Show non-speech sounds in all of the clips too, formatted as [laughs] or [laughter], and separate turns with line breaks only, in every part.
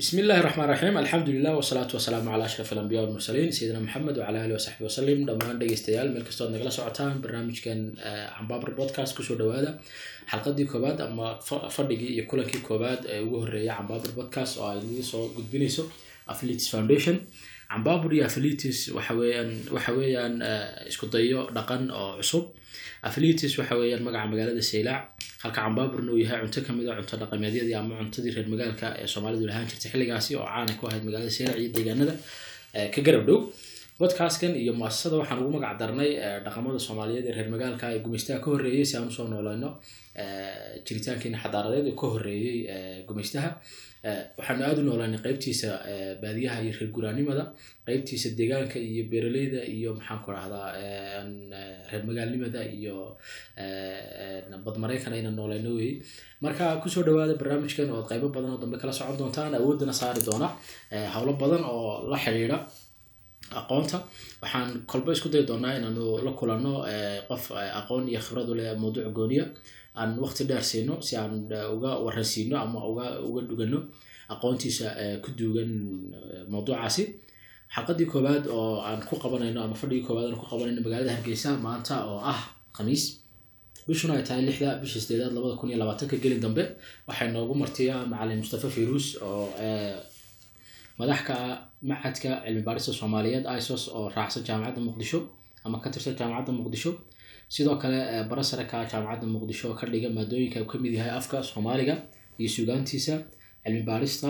bismi illaahi raxmaan raxiim alxamdu lilah wasalaatu wasalaamu calaa ashraf alambiya walmursaliin sayidina maxamed wacala alihi wasaxbi wasalim dhammaan dhegeystayaal meel kastoo ad nagala socotaan barnaamijkan cambabar podcast ku soo dhawaada xalqadii koobaad ama fadhigii iyo kulankii koobaad ee ugu horreeya cambabar podcast oo ay idin soo gudbinayso affiliates foundation. Cambabur iyo affiliates waxaweyaan waxa weeyaan isku dayo dhaqan oo cusub affiliates waxa weeyaan magaca magaalada saylaac halka cambaburna uu yahay cunto ka mid a cunto dhaqameedyadii ama cuntadii reer magaalka ee soomaalidu lahaan jirtay xilligaasi oo caana ku ahayd magaalada saylac iyo deegaanada ka garab dhow. Podcastkan iyo muasasada waxaan ugu magac darnay dhaqamada soomaaliyeed ee reer magaalka ee gumeystaha ka horreeyey si aan u soo nooleyno jiritaankiina xadaaradeed ee ka horreeyey gumeystaha waxaanu aada u nooleynay qeybtiisa baadiyaha iyo reer guraanimada qeybtiisa deegaanka iyo beeraleyda iyo maxaan ku rahdaa reer magaalnimada iyo badmareykan ayna nooleyno wey marka ku soo dhawaada barnaamijkan oo qeybo badan oo dambe kala socon doontaan awoodana saari doona howlo badan oo la xidhiidha aqoonta. Waxaan kolba isku dayi doonaa inaanu la kulanno qof aqoon iyo khibrad u leh mawduuc gooniya aan waqti dheer siino si aan uga waransiino ama uga uga dhugano aqoontiisa ku duugan mawduucaasi. Xalqadii koowaad oo aan ku qabanayno ama fadhigii koowaad aan ku qabanayno magaalada hargeysa maanta oo ah khamiis bishuna ay tahay lixda bisha sideedaad labada kun iyo labaatanka gelin dambe waxay noogu martiya macalin mustafa firuus oo madax ka ah macadka cilmi baarista soomaaliyeed isos oo raacsan jaamacadda muqdisho ama ka tirsan jaamacadda muqdisho sidoo kale barasaraka jaamacadda muqdisho oo ka dhiga maadooyinka ka mid yahay afka soomaaliga iyo sugaantiisa cilmi baarista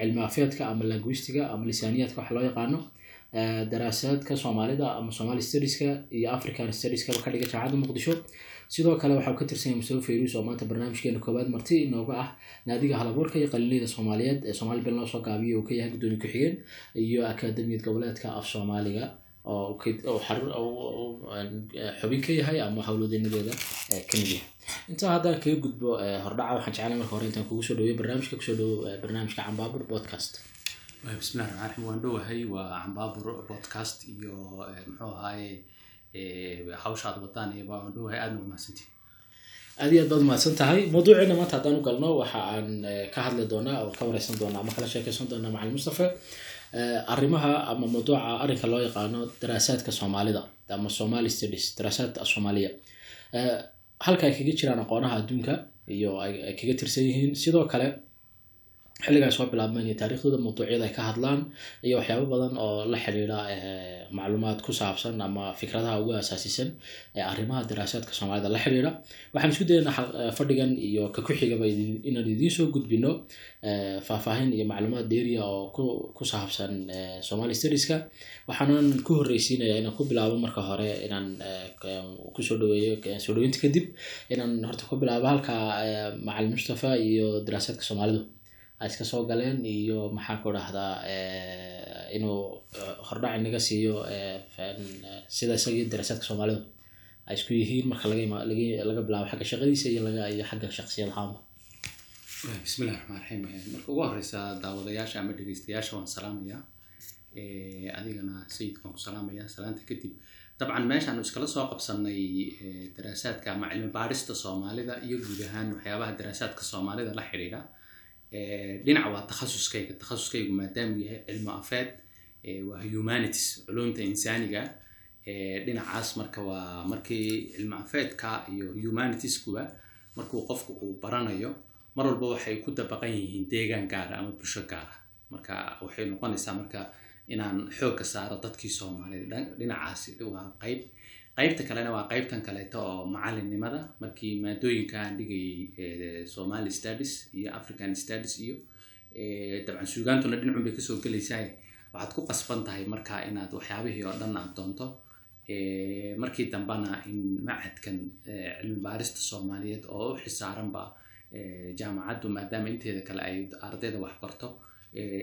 cilmi afeedka ama linguistiga ama lisaaniyaadka waxa loo yaqaano daraasaadka soomaalida ama somali studieska iyo african studieska ka dhiga jaamacadda muqdisho sidoo kale waxaa ka tirsan yahay mustafa fayrus oo maanta barnaamijkeena koowaad marti inooga ah naadiga halabuurka iyo qalinleyda soomaaliyeed ee soomaali bel noo soo gaabiya uu ka yahay gudoomiye ku-xigeen iyo akademiyad goboleedka af soomaaliga. oo xubin ka yahay ama howlwadeynadeeda ka mid yahay. Intaa haddaan kaga gudbo hordhaca waxaan jeclay marka hore intaan kugu soo dhaweyo barnaamijka ku soo dhawo barnaamijka cambaabur podcast.
Bismillahi raxmaan raxiim waan dhowahay waa cambaabur podcast iyo muxuu ahaaye hawsha aad wadaan iyo waan dhowahay aadna ugu mahadsantihin
aad iyo aad baad mahadsan tahay mawduuciina maanta haddaan u galno waxa aan ka hadli doonaa oo ka wareysan doonaa ama kala sheekeysan doonaa macalin mustafa arrimaha ama mawduuca arrinka loo yaqaano daraasaadka soomaalida ama somali studies daraasaadka soomaaliya. Halka ay kaga jiraan aqoonaha adduunka iyo ay kaga tirsan yihiin sidoo kale xilliga ay soo bilaabmeen iyo taariikhdooda mawduucyada ay ka hadlaan iyo waxyaabo badan oo la xidhiidha macluumaad ku saabsan ama fikradaha ugu asaasisan ee arrimaha daraasaadka soomaalida la xidhiidha waxaan isku dayaynaa fadhigan iyo ka ku-xigaba inaan idiin soo gudbino faahfaahin iyo macluumaad dheeriya oo ku saabsan somali studieska. Waxaanan ku horreysiinaya inaan ku bilaabo marka hore inaan ku soo dhaweeyo soo dhaweynta kadib inaan horta ku bilaabo halka macalin mustafa iyo daraasaadka soomaalidu iska soo galeen iyo maxaan ku dhahdaa inuu hordhac inaga siiyo sida isagii daraasaadka soomaalidu ay isku yihiin marka laga bilaabo xagga shaqadiisa iyo iyo xagga shaqsiyad ahaanba.
Bismillahi raxmaan raxiim marka ugu horeysa daawadayaasha ama dhegeystayaasha waan salaamayaa. Adigana sayidkaan ku salaamaya salaanta kadib. Dabcan meeshaanu iskala soo qabsanay daraasaadka ama cilmi baarista soomaalida iyo guud ahaan waxyaabaha daraasaadka soomaalida la xidhiidha dhinac waa takhasuskayga. Takhasuskaygu maadaamuu yahay cilmi afeed waa humanities culumta insaaniga. Dhinacaas marka waa markii cilmi afeedka iyo humanitieskuba markuu qofku uu baranayo mar walba waxay ku dabaqan yihiin deegaan gaara ama bulsho gaara marka waxay noqonaysaa marka inaan xoogka saaro dadkii soomaalida dhinacaasi waa qayb qaybta kalena waa qaybtan kaleeto oo macalinimada markii maadooyinka aan dhigayay somali studies iyo african studies iyo dabcan suugaantuna dhinacun bay ka soo gelaysaa waxaad ku qasban tahay marka inaad waxyaabihii oo dhan aad doonto. Markii dambena in macadkan cilmi baarista soomaaliyeed oo u xisaaranba jaamacaddu maadaama inteeda kale ay ardayda wax barto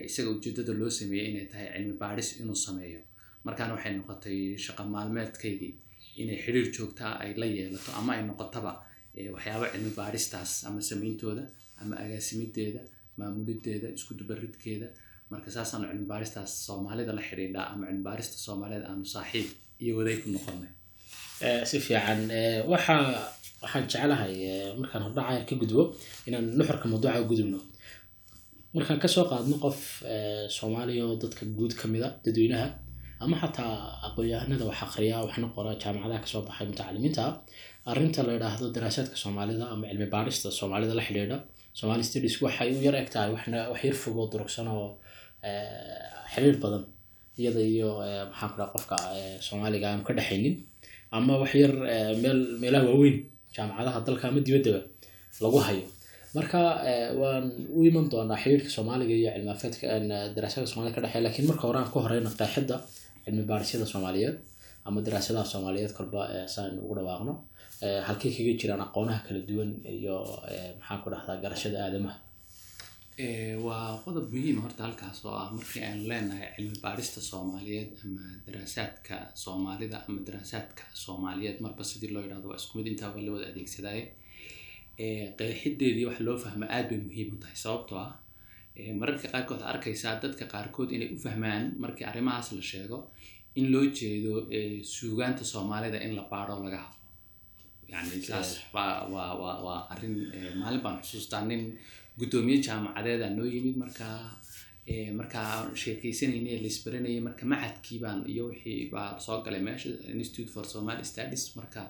isaga ujeedada loo sameeyey inay tahay cilmi baaris inuu sameeyo. Markaana waxay noqotay shaqo maalmeedkaygii inay xiriir joogtaa ay la yeelato ama ay noqotaba waxyaaba cilmi baaristaas ama sameyntooda ama agaasimideeda maamulideeda isku dubaridkeeda. Marka saasaanu cilmi baaristaas soomaalida la xidhiidhaa ama cilmi baarista soomaalida aanu saaxiib iyo waday ku noqonay.
Si fiican waxa waxaan jeclahay markaan hordhaca ka gudbo inaan nuxurka mawduuca gudubno. Markaan ka soo qaadno qof eh, soomaaliya oo dadka guud ka mid a dadweynaha ama xataa aqoon-yahanada wax aqriya waxna qora jaamacadaha ka soo baxay mutacalimiinta arrinta la yidhaahdo daraasaadka soomaalida ama cilmi baarista soomaalida la xidhiidha. Somali studies waxay u yar eg tahay wax yar fogoo durugsan oo eh, xiriir badan. Iyada iyo eh, maxaan ku dhaha qofka eh, soomaaliga aanu ka dhexaynin ama wax yar meel meelaha waaweyn jaamacadaha dalka ama dibaddaba lagu hayo. Marka waan u iman doonaa xiriirka soomaaliga iyo cilmi afeedka daraasada soomaalida ka dhexeeya lakiin marka hore aan ka horeyna qeexidda cilmi baarisyada soomaaliyeed ama daraasadaha soomaaliyeed kolba eh, saan ugu dhawaaqno. Eh, halkay kaga jiraan aqoonaha kala duwan iyo eh, maxaan ku dhahdaa garashada aadamaha.
Waa qodob muhiim horta halkaas oo ah markii aan leenahay cilmi baarista soomaaliyeed ama daraasaadka soomaalida ama daraasaadka soomaaliyeed. Marba sidii loo yidhahdo waa isku mid intaa waa la wada adeegsadaaye. Qeexideedii wax loo fahmo aad bay muhiim u tahay sababtoo ah mararka qaarkood arkaysaa dadka qaarkood inay u fahmaan markii arrimahaas la sheego in loo jeedo eh, suugaanta soomaalida in la baadho laga hadlo. Yani saas waa waa waa waa arrin eh, maalin baan xusuustaa nin guddoomiye jaamacadeeda noo yimid markaa eh, markaa sheekeysanayna laisbaranayay marka macadkii baan iyo wixii baa soo galay meesha institute for somali studies marka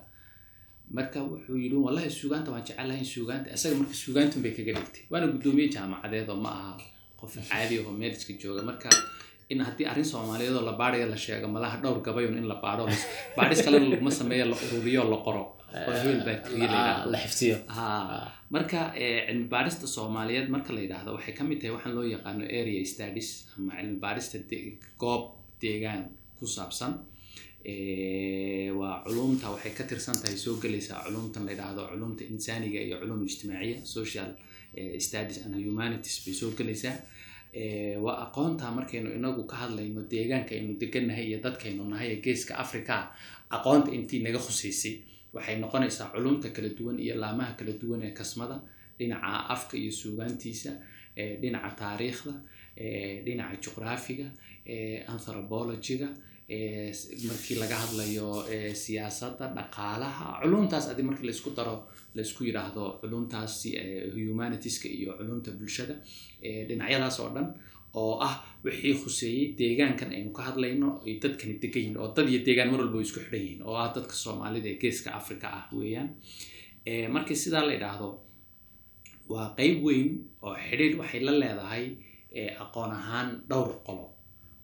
marka wuxuu yidhi wallahi suugaanta waan jecelahay suugaanta. Isaga marka suugaantun bay kaga dhigtay. Waana guddoomiye jaamacadeed oo ma aha qof caadi oo meeliska jooga. Marka in haddii arrin soomaaliyeed oo la baarayo la sheego malaha dhowr gabayun in la baadho baadhis kalena laguma sameeyo la ururiyo la qoro. Oo
xifdiyo.
Ha marka eh, cilmi baarista soomaaliyeed marka la yidhaahdo waxay ka mid tahay waxaan loo yaqaano area studies ama cilmi baarista de- goob deegaan ku saabsan waa culumta waxay ka tirsan tahay soo gelaysaa culumtan la yidhaahdo culumta insaaniga iyo culum ijtimaaciya social studies and humanities bay soo gelaysaa. Waa aqoonta markaynu inagu ka hadlayno deegaanka aynu degannahay iyo dadkaynu nahay ee geeska africa aqoonta intii naga khuseysay waxay noqonaysaa culumta kala duwan iyo laamaha kala duwan ee kasmada dhinaca afka iyo suugaantiisa dhinaca taariikhda dhinaca juqraafiga anthropologyga markii laga hadlayo eh, siyaasadda dhaqaalaha culumtaas adi markii la isku daro la isku yidhaahdo culumtaas eh, humanitieska iyo culumta bulshada eh, dhinacyadaas oo dhan oo ah wixii khuseeyey deegaankan aynu ka hadlayno ay dadkani degan yihiin oo dad iyo deegaan mar walba isku xidhan yihiin oo ah dadka soomaalida ee geeska africa ah weeyaan. Markii sidaa la yidhaahdo waa qeyb weyn oo xidhiidh waxay la leedahay aqoon ahaan dhowr qolo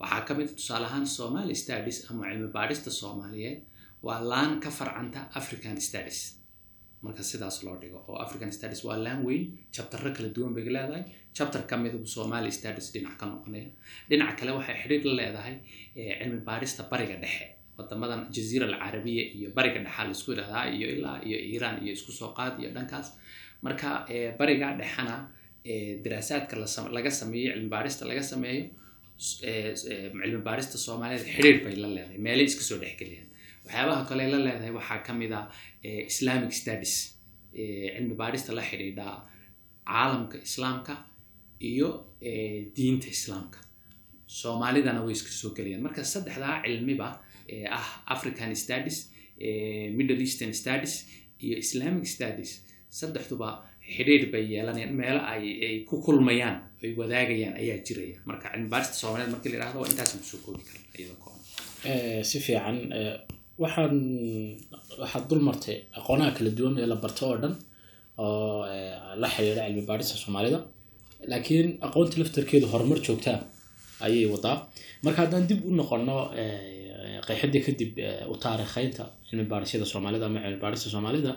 waxaa ka mid ah tusaale ahaan somali studies ama cilmi baadhista soomaaliyeed waa laan ka farcanta african studies. Marka sidaas loo dhigo oo african studies waa laan weyn jabtaro kala duwan bay leedahay. Chapter ka mid somali studies dhinac ka noqonaya. Dhinaca kale waxay xidhiidh la leedahay eh, cilmi baadhista bariga dhexe. Wadamadan jaziira alcarabiya iyo bariga dhexa la isku yidhahdaa iyo ilaa iyo iiraan iyo isku soo qaad iyo dhankaas. Marka eh, bariga dhexena eh, daraasaadka laga sameeyo cilmi baadhista laga sameeyo cilmi baadhista soomaaliyeed xidhiidh bay la leedahay meelay iska soo dhexgeliyaan waxyaabaha kale la leedahay waxaa ka mid ah eh, islamic studies eh, cilmi baadhista la xidhiidha caalamka islaamka iyo eh, diinta islaamka. Soomaalidana way iska soo gelayaan marka saddexdaa cilmiba ah african studies eh, middle eastern studies iyo islamic studies saddexduba xidhiidh bay yeelanayaan meelo ay ku kulmayaan ay wadaagayaan ayaa jiraya. Marka cilmi baarista soomaaliyeed markii la yidhahdo waa intaasaan ku soo koobi karna iyadoo
Eh, si fiican eh, waxaan waxaad dul martay aqoonaha kala duwan ee la barto oo dhan oo eh, la xiriira cilmi baadhista soomaalida. Laakiin aqoonta laftarkeedu horumar joogtaa ayay wadaa marka haddaan dib u noqono eh, qeexidii kadib eh, u taariikheynta cilmi baadhisyada soomaalida ama cilmi baadhista soomaalida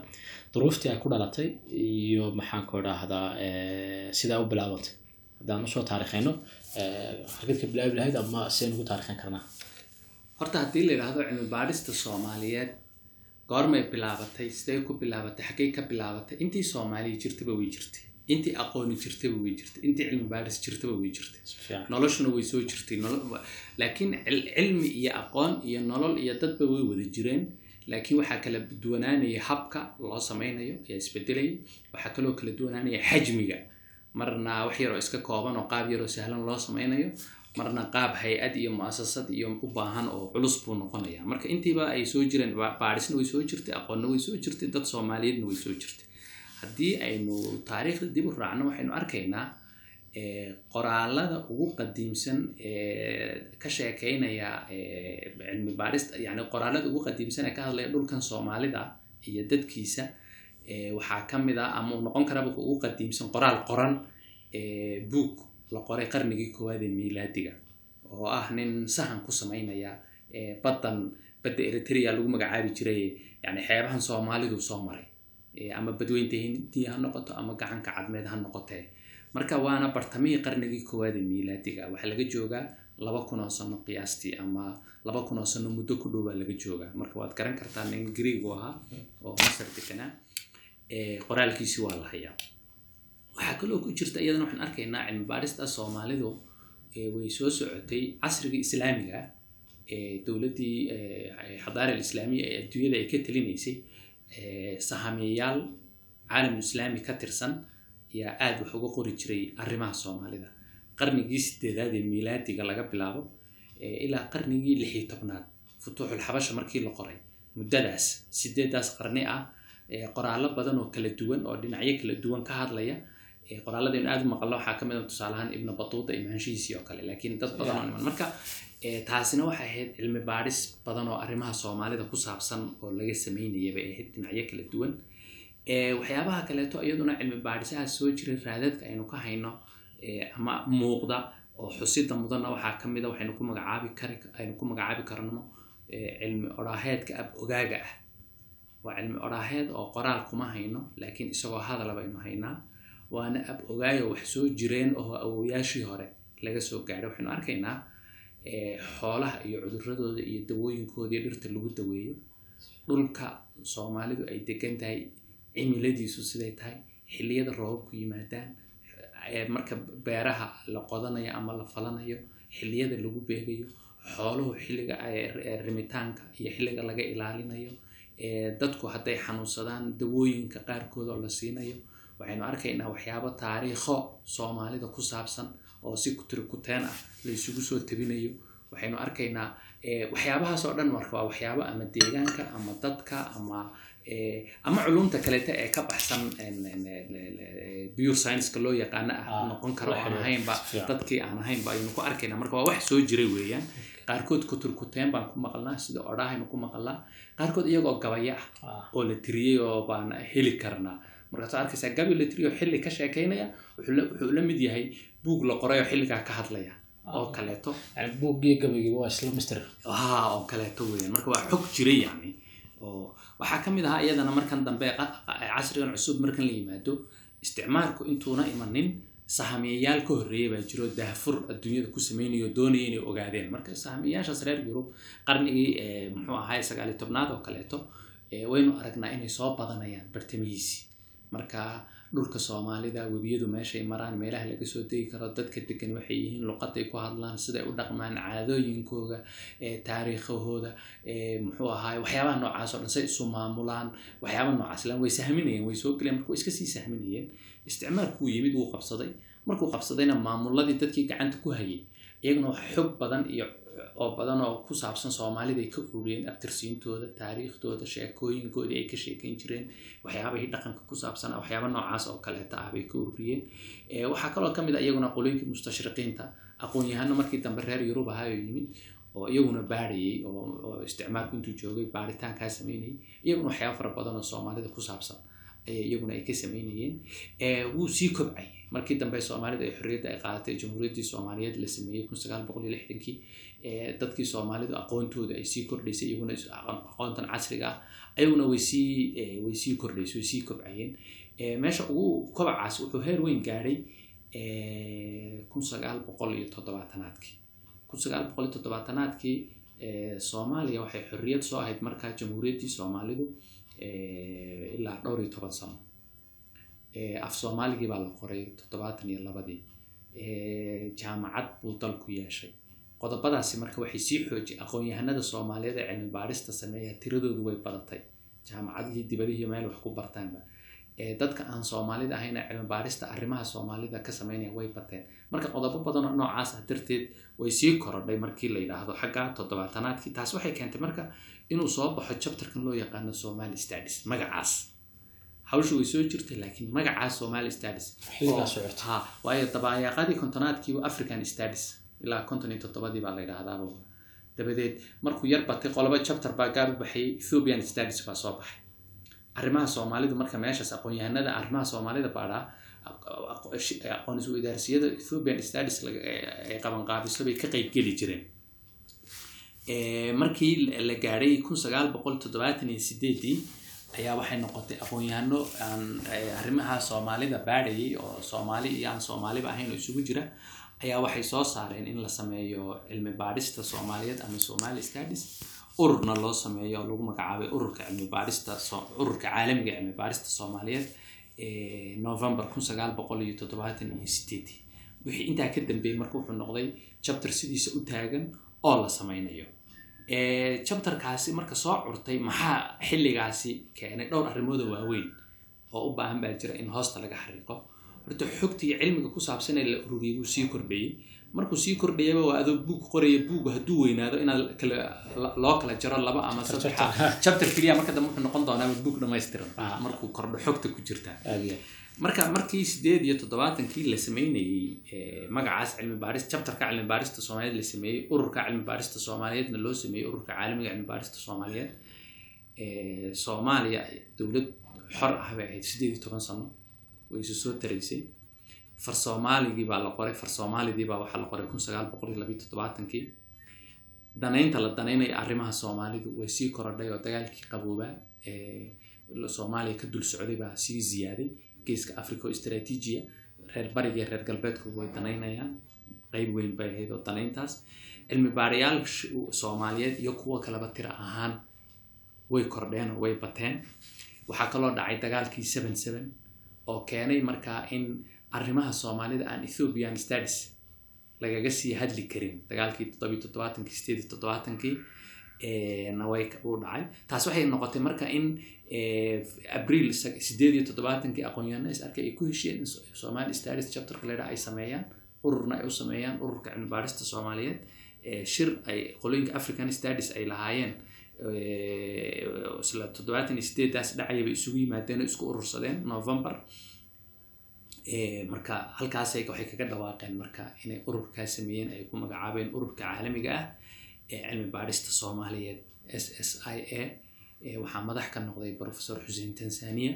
duruuftii ay ku dhalatay iyo maxaan ku idhaahdaa eh, sidaa u bilaabantay. Haddaan u soo taarikheyno xagid ka bilaabi lahayd ama sideen ugu taarikheyn karnaa?
Horta haddii la yidhaahdo cilmi baadhista soomaaliyeed goormay bilaabatay sidee ku bilaabatay xaggey ka bilaabatay intii soomaaliya jirtaba way jirtay intii aqooni jirtaba way jirtay intii cilmi baadhis jirtaba way jirtay noloshuna way soo jirtay laakiin cil- cilmi iyo aqoon iyo nolol iyo dadba way wada jireen. Laakiin waxaa kala duwanaanaya habka loo sameynayo ayaa isbedelaya waxaa kaloo kala duwanaanaya xajmiga. Marna wax yaroo iska kooban oo qaab yaroo sahlan loo sameynayo marna qaab hay'ad iyo muasasad iyo u baahan oo culus buu noqonaya marka intiiba ay soo jireen ba- baadhisna way soo jirtay aqoonna way soo jirtay dad soomaaliyeedna way soo jirtay haddii aynu taariikhda dib u raacno waxaynu arkaynaa qoraalada ugu qadiimsan ee ka sheekeynaya cilmi baarista yani qoraalada ugu qadiimsan ee ka hadlaya dhulkan soomaalida iyo dadkiisa waxaa ka mid ah ama uu noqon karaba ugu qadiimsan qoraal qoran book la qoray qarnigii koowaad ee miilaadiga oo ah nin sahan ku sameynaya baddan badda eritrea lagu magacaabi jiray yani xeebahan soomaalidu soo maray ama badweynta hindiya ha noqoto ama gacanka cadmeed ha noqotee marka waana bartamihii qarnigii koowaad ee miilaadiga waxaa laga joogaa laba kun oo sano qiyaastii ama laba kun oo sano muddo ku dhow baa laga joogaa marka waad garan kartaa nin greeg u ahaa oo masar deganaa qoraalkiisi waa la hayaa waxaa kaloo ku jirta iyadana waxaan arkaynaa cilmi baarista soomaalidu way soo socotay casrigii islaamiga dowladdii xadaara alislaamiya ee adduunyada ay ka telinaysay sahameyaal caalamul islaami ka tirsan ayaa aada wax uga qori jiray arrimaha soomaalida. Qarnigii sideedaad ee miilaadiga laga bilaabo ilaa qarnigii lix iyo tobnaad futuuxul xabasha markii la qoray muddadaas sideedaas qarni ah qoraallo badan oo kala duwan oo dhinacyo kala duwan ka hadlaya qoraalladaynu aada u maqalno waxaa ka mid a tusaalahaan ibna batuuta imaanshihiisii oo kale laakiin dad badan oo niman. Marka taasina waxay ahayd cilmi baadhis badan oo arrimaha soomaalida ku saabsan oo laga sameynaya bay ahayd dhinacyo kala duwan. Waxyaabaha kaleeto iyaduna cilmi baadhisaha soo jiray raadadka aynu ka hayno ama muuqda oo xusida mudanna waxaa ka mid a waxaynu ku magacaabi kari aynu ku magacaabi karno cilmi odhaaheedka ab ogaaga ah. Waa cilmi odhaaheed oo qoraal kuma hayno laakiin isagoo hadala baynu haynaa. Waana ab ogaayo wax soo jireen oo awowayaashii hore laga soo gaadhay. Waxaynu arkaynaa xoolaha iyo cuduradooda iyo dawooyinkooda iyo dhirta lagu daweeyo dhulka soomaalidu ay degan tahay cimiladiisu siday tahay xilliyada roobabku yimaadaan marka beeraha la qodanayo ama la falanayo xilliyada lagu beegayo xooluhu xilliga rimitaanka iyo xilliga laga ilaalinayo dadku hadday xanuunsadaan dawooyinka qaarkood oo la siinayo waxaynu arkaynaa waxyaabo taariikho soomaalida ku saabsan oo si kutirikuteen ah la isugu soo tabinayo waxaynu arkaynaa waxyaabahaas oo dhan marka waa waxyaabo ama deegaanka ama dadka ama ama culumta kaleeta ee ka baxsan pure science-ka loo yaqaano ah noqon karo aan ahaynba dadkii aan ahaynba aynu ku arkaynaa. Marka waa wax soo jiray weeyaan. Qaarkood kuturkuteen baan ku maqalnaa sida odhaahaynu ku maqalnaa qaarkood iyagoo gabaya ah. oo la tiriyey oo baan heli karnaa. Markaasoo arkaysaa gabi la tiriyo xilli ka sheekaynaya wuxuu la mid yahay buug la qoray oo xilligaa ka hadlaya. Oo kaleeto. Oo kaleeto weeyaan. Marka waa xog jiray yani oo waxaa ka mid ahaa iyadana markan dambe casrigan cusub markan la yimaado isticmaalku intuuna imanin sahamiyayaal ka horreeya baa jiro daahfur adduunyada ku sameynayo doonaya inay ogaadeen. Marka sahamiyayaashaas reer yurub qarnigii muxuu ahaay sagaaliyo tobnaad oo kaleeto waynu aragnaa inay soo badanayaan bartamihiisii. Marka dhulka soomaalida webiyadu meeshay maraan meelaha laga soo degi karo dadka degan waxay yihiin luqaday ku hadlaan siday u dhaqmaan caadooyinkooda taariikhahooda muxuu ahaay waxyaabaha noocaas oo dhan say isu maamulaan waxyaabaha noocaas way sahminayeen way soo geleen marka way iska sii sahminayeen isticmaalkuu yimid wuu qabsaday. Markuu qabsadayna maamuladii dadkii gacanta ku hayay iyaguna wax xog badan iyo oo badan oo ku saabsan soomaalida ay ka ururiyeen abtirsiintooda taariikhdooda sheekooyinkoodii ay ka sheekayn jireen waxyaabahii dhaqanka ku saabsanaa waxyaaba noocaas oo kaleeta ah bay ka ururiyeen. Waxaa kaloo ka mid a iyaguna qolooyinkii mustashriqiinta aqoon-yahano markii dambe reer yurub ahaayoo yimid oo iyaguna baadhayay oo isticmaalku intuu joogay baaritaankaa sameynayay iyaguna waxyaaba fara badan oo soomaalida ku saabsan iyaguna ay ka sameynayeen wuu sii kobcay. Markii dambe soomaalida ay xorriyadda ay qaadatay jamhuuriyaddii soomaaliyeed la sameeyey kun sagaal boqol iyo lixdankii. Dadkii soomaalidu aqoontooda ay sii kordhaysay iyaguna aqoontan casriga ah ayaguna way sii way sii kordhaysay way sii kobcayeen. Meesha ugu kobacaas wuxuu heer weyn gaadhay kun sagaal boqol iyo toddobaatanaadkii. Kun sagaal boqol iyo toddobaatanaadkii soomaaliya waxay xorriyad soo ahayd markaa jamhuuriyaddii soomaalidu ilaa dhowr iyo toban sano. Af soomaaligii baa la qoray toddobaatan iyo labadii. Jaamacad buu dalku yeeshay. Qodobadaasi marka waxay sii xoojiyay aqoon-yahanada soomaaliyeed ee cilmi baarista sameeya tiradoodu way badatay. Jaamacadihii dibadihii meel wax ku bartaanba. Dadka aan soomaalida ahayna cilmi baarista arrimaha soomaalida ka sameynaya way bateen. Marka qodobo badan oo noocaas ah darteed way sii korodhay markii la yidhaahdo xagga toddobaatanaadkii. Taas waxay keentay marka inuu soo baxo chapterkan loo yaqaano somali studies magacaas. Hawsha way soo jirtay laakiin magacaa somali
socotay.
ha waayo dabayaaqadii kontonaadkii african studies ilaa konton iyo toddobadii baa la yidhaahdaaba dabadeed markuu yar batay qolobo chapter baa gaar u baxayay ethiopian studies baa soo baxay. Arrimaha soomaalidu marka meeshaas aqoon-yahanada arrimaha soomaalida baadhaa aqoon isu idaarsiyada ethiopian ee- ay qabanqaabiso bay ka qeybgeli jireen markii la- gaadhay kun sagaal boqol toddobaatan iyo sideedii ayaa waxay noqotay aqoon-yahano aan eh, arrimaha soomaalida baadhayay oo soomaali iyo aan soomaaliba ahayn oo isugu jira ayaa waxay soo saareen in la sameeyo cilmi baadhista soomaaliyeed ama somali studies. Ururna loo sameeyo oo lagu magacaabay ururka cilmi baadhista so- ururka caalamiga ee cilmi baadhista soomaaliyeed ee november kun sagaal boqol iyo toddobaatan iyo sideedii. Wixii intaa ka dambeeyey marka wuxuu noqday chapter sidiisa u taagan oo la sameynayo. Eh, chapterkaasi marka soo curtay maxaa xilligaasi keenay dhowr arrimooda waaweyn oo u baahan baa jira in hoosta laga xariiqo. Horta xogtii cilmiga ku saabsan ee la ururiyay wuu sii kordhayey. Markuu sii kordhayaba waa adoo buug qoraya buugu hadduu weynaado inaad loo kala jaro laba ama saddex
chapter.
keliya marka dambe wuxuu noqon doonaa buug dhammaystiran.
Ah.
markuu kordho xogta ku jirta marka markii sideed iyo toddobaatankii la sameynayey eh, magacaas cilmi baaris chapterka cilmi baarista soomaaliyeed la sameeyey ururka cilmi baarista soomaaliyeedna loo sameeyey ururka caalamiga cilmi baarista soomaaliyeed Eh, soomaaliya dowlad xor ah bay ahayd sideed iyo toban sano way isu soo taraysay. Far soomaaligii baa la qoray far soomaalidii baa waxaa la qoray kun sagaal boqol iyo labiyo toddobaatankii danaynta la danaynaya arrimaha soomaalidu way sii korodhay oo dagaalkii qaboobaa ee soomaaliya ka dul socday baa sii ziyaaday geeska africa oo istaraatiijiya reer bariga iyo reer galbeedku way danaynayaan qeyb weyn bay ahayd oo danayntaas cilmi baarayaal soomaaliyeed iyo kuwa kaleba tira ahaan way kordheen oo way bateen. Waxaa kaloo dhacay dagaalkii seven seven oo keenay markaa in arrimaha soomaalida aan ethiopian studies lagaga sii hadli karin. Dagaalkii toddobiyo toddobaatankii sideed iyo uu dhacay. Taas waxay noqotay marka in abriil sa- sideed iyo toddobaatankii aqoon-yahano is arkay ay ku heshiyeen in So- somali studies chapterka leedha ay sameeyaan ururna ay u sameeyaan ururka cilmi baarista soomaaliyeed shir ay qolooyinka african studies ay lahaayeen isla toddobaatan iyo sideedaas dhacaya bay isugu yimaadeen oo isku urursadeen november. Marka halkaasay waxay kaga dhawaaqeen marka inay ururkaa sameeyeen ay ku magacaabeen ururka caalamiga ah ee cilmi baadhista soomaaliyeed s s i a waxaa madax ka noqday professor xuseen tanzania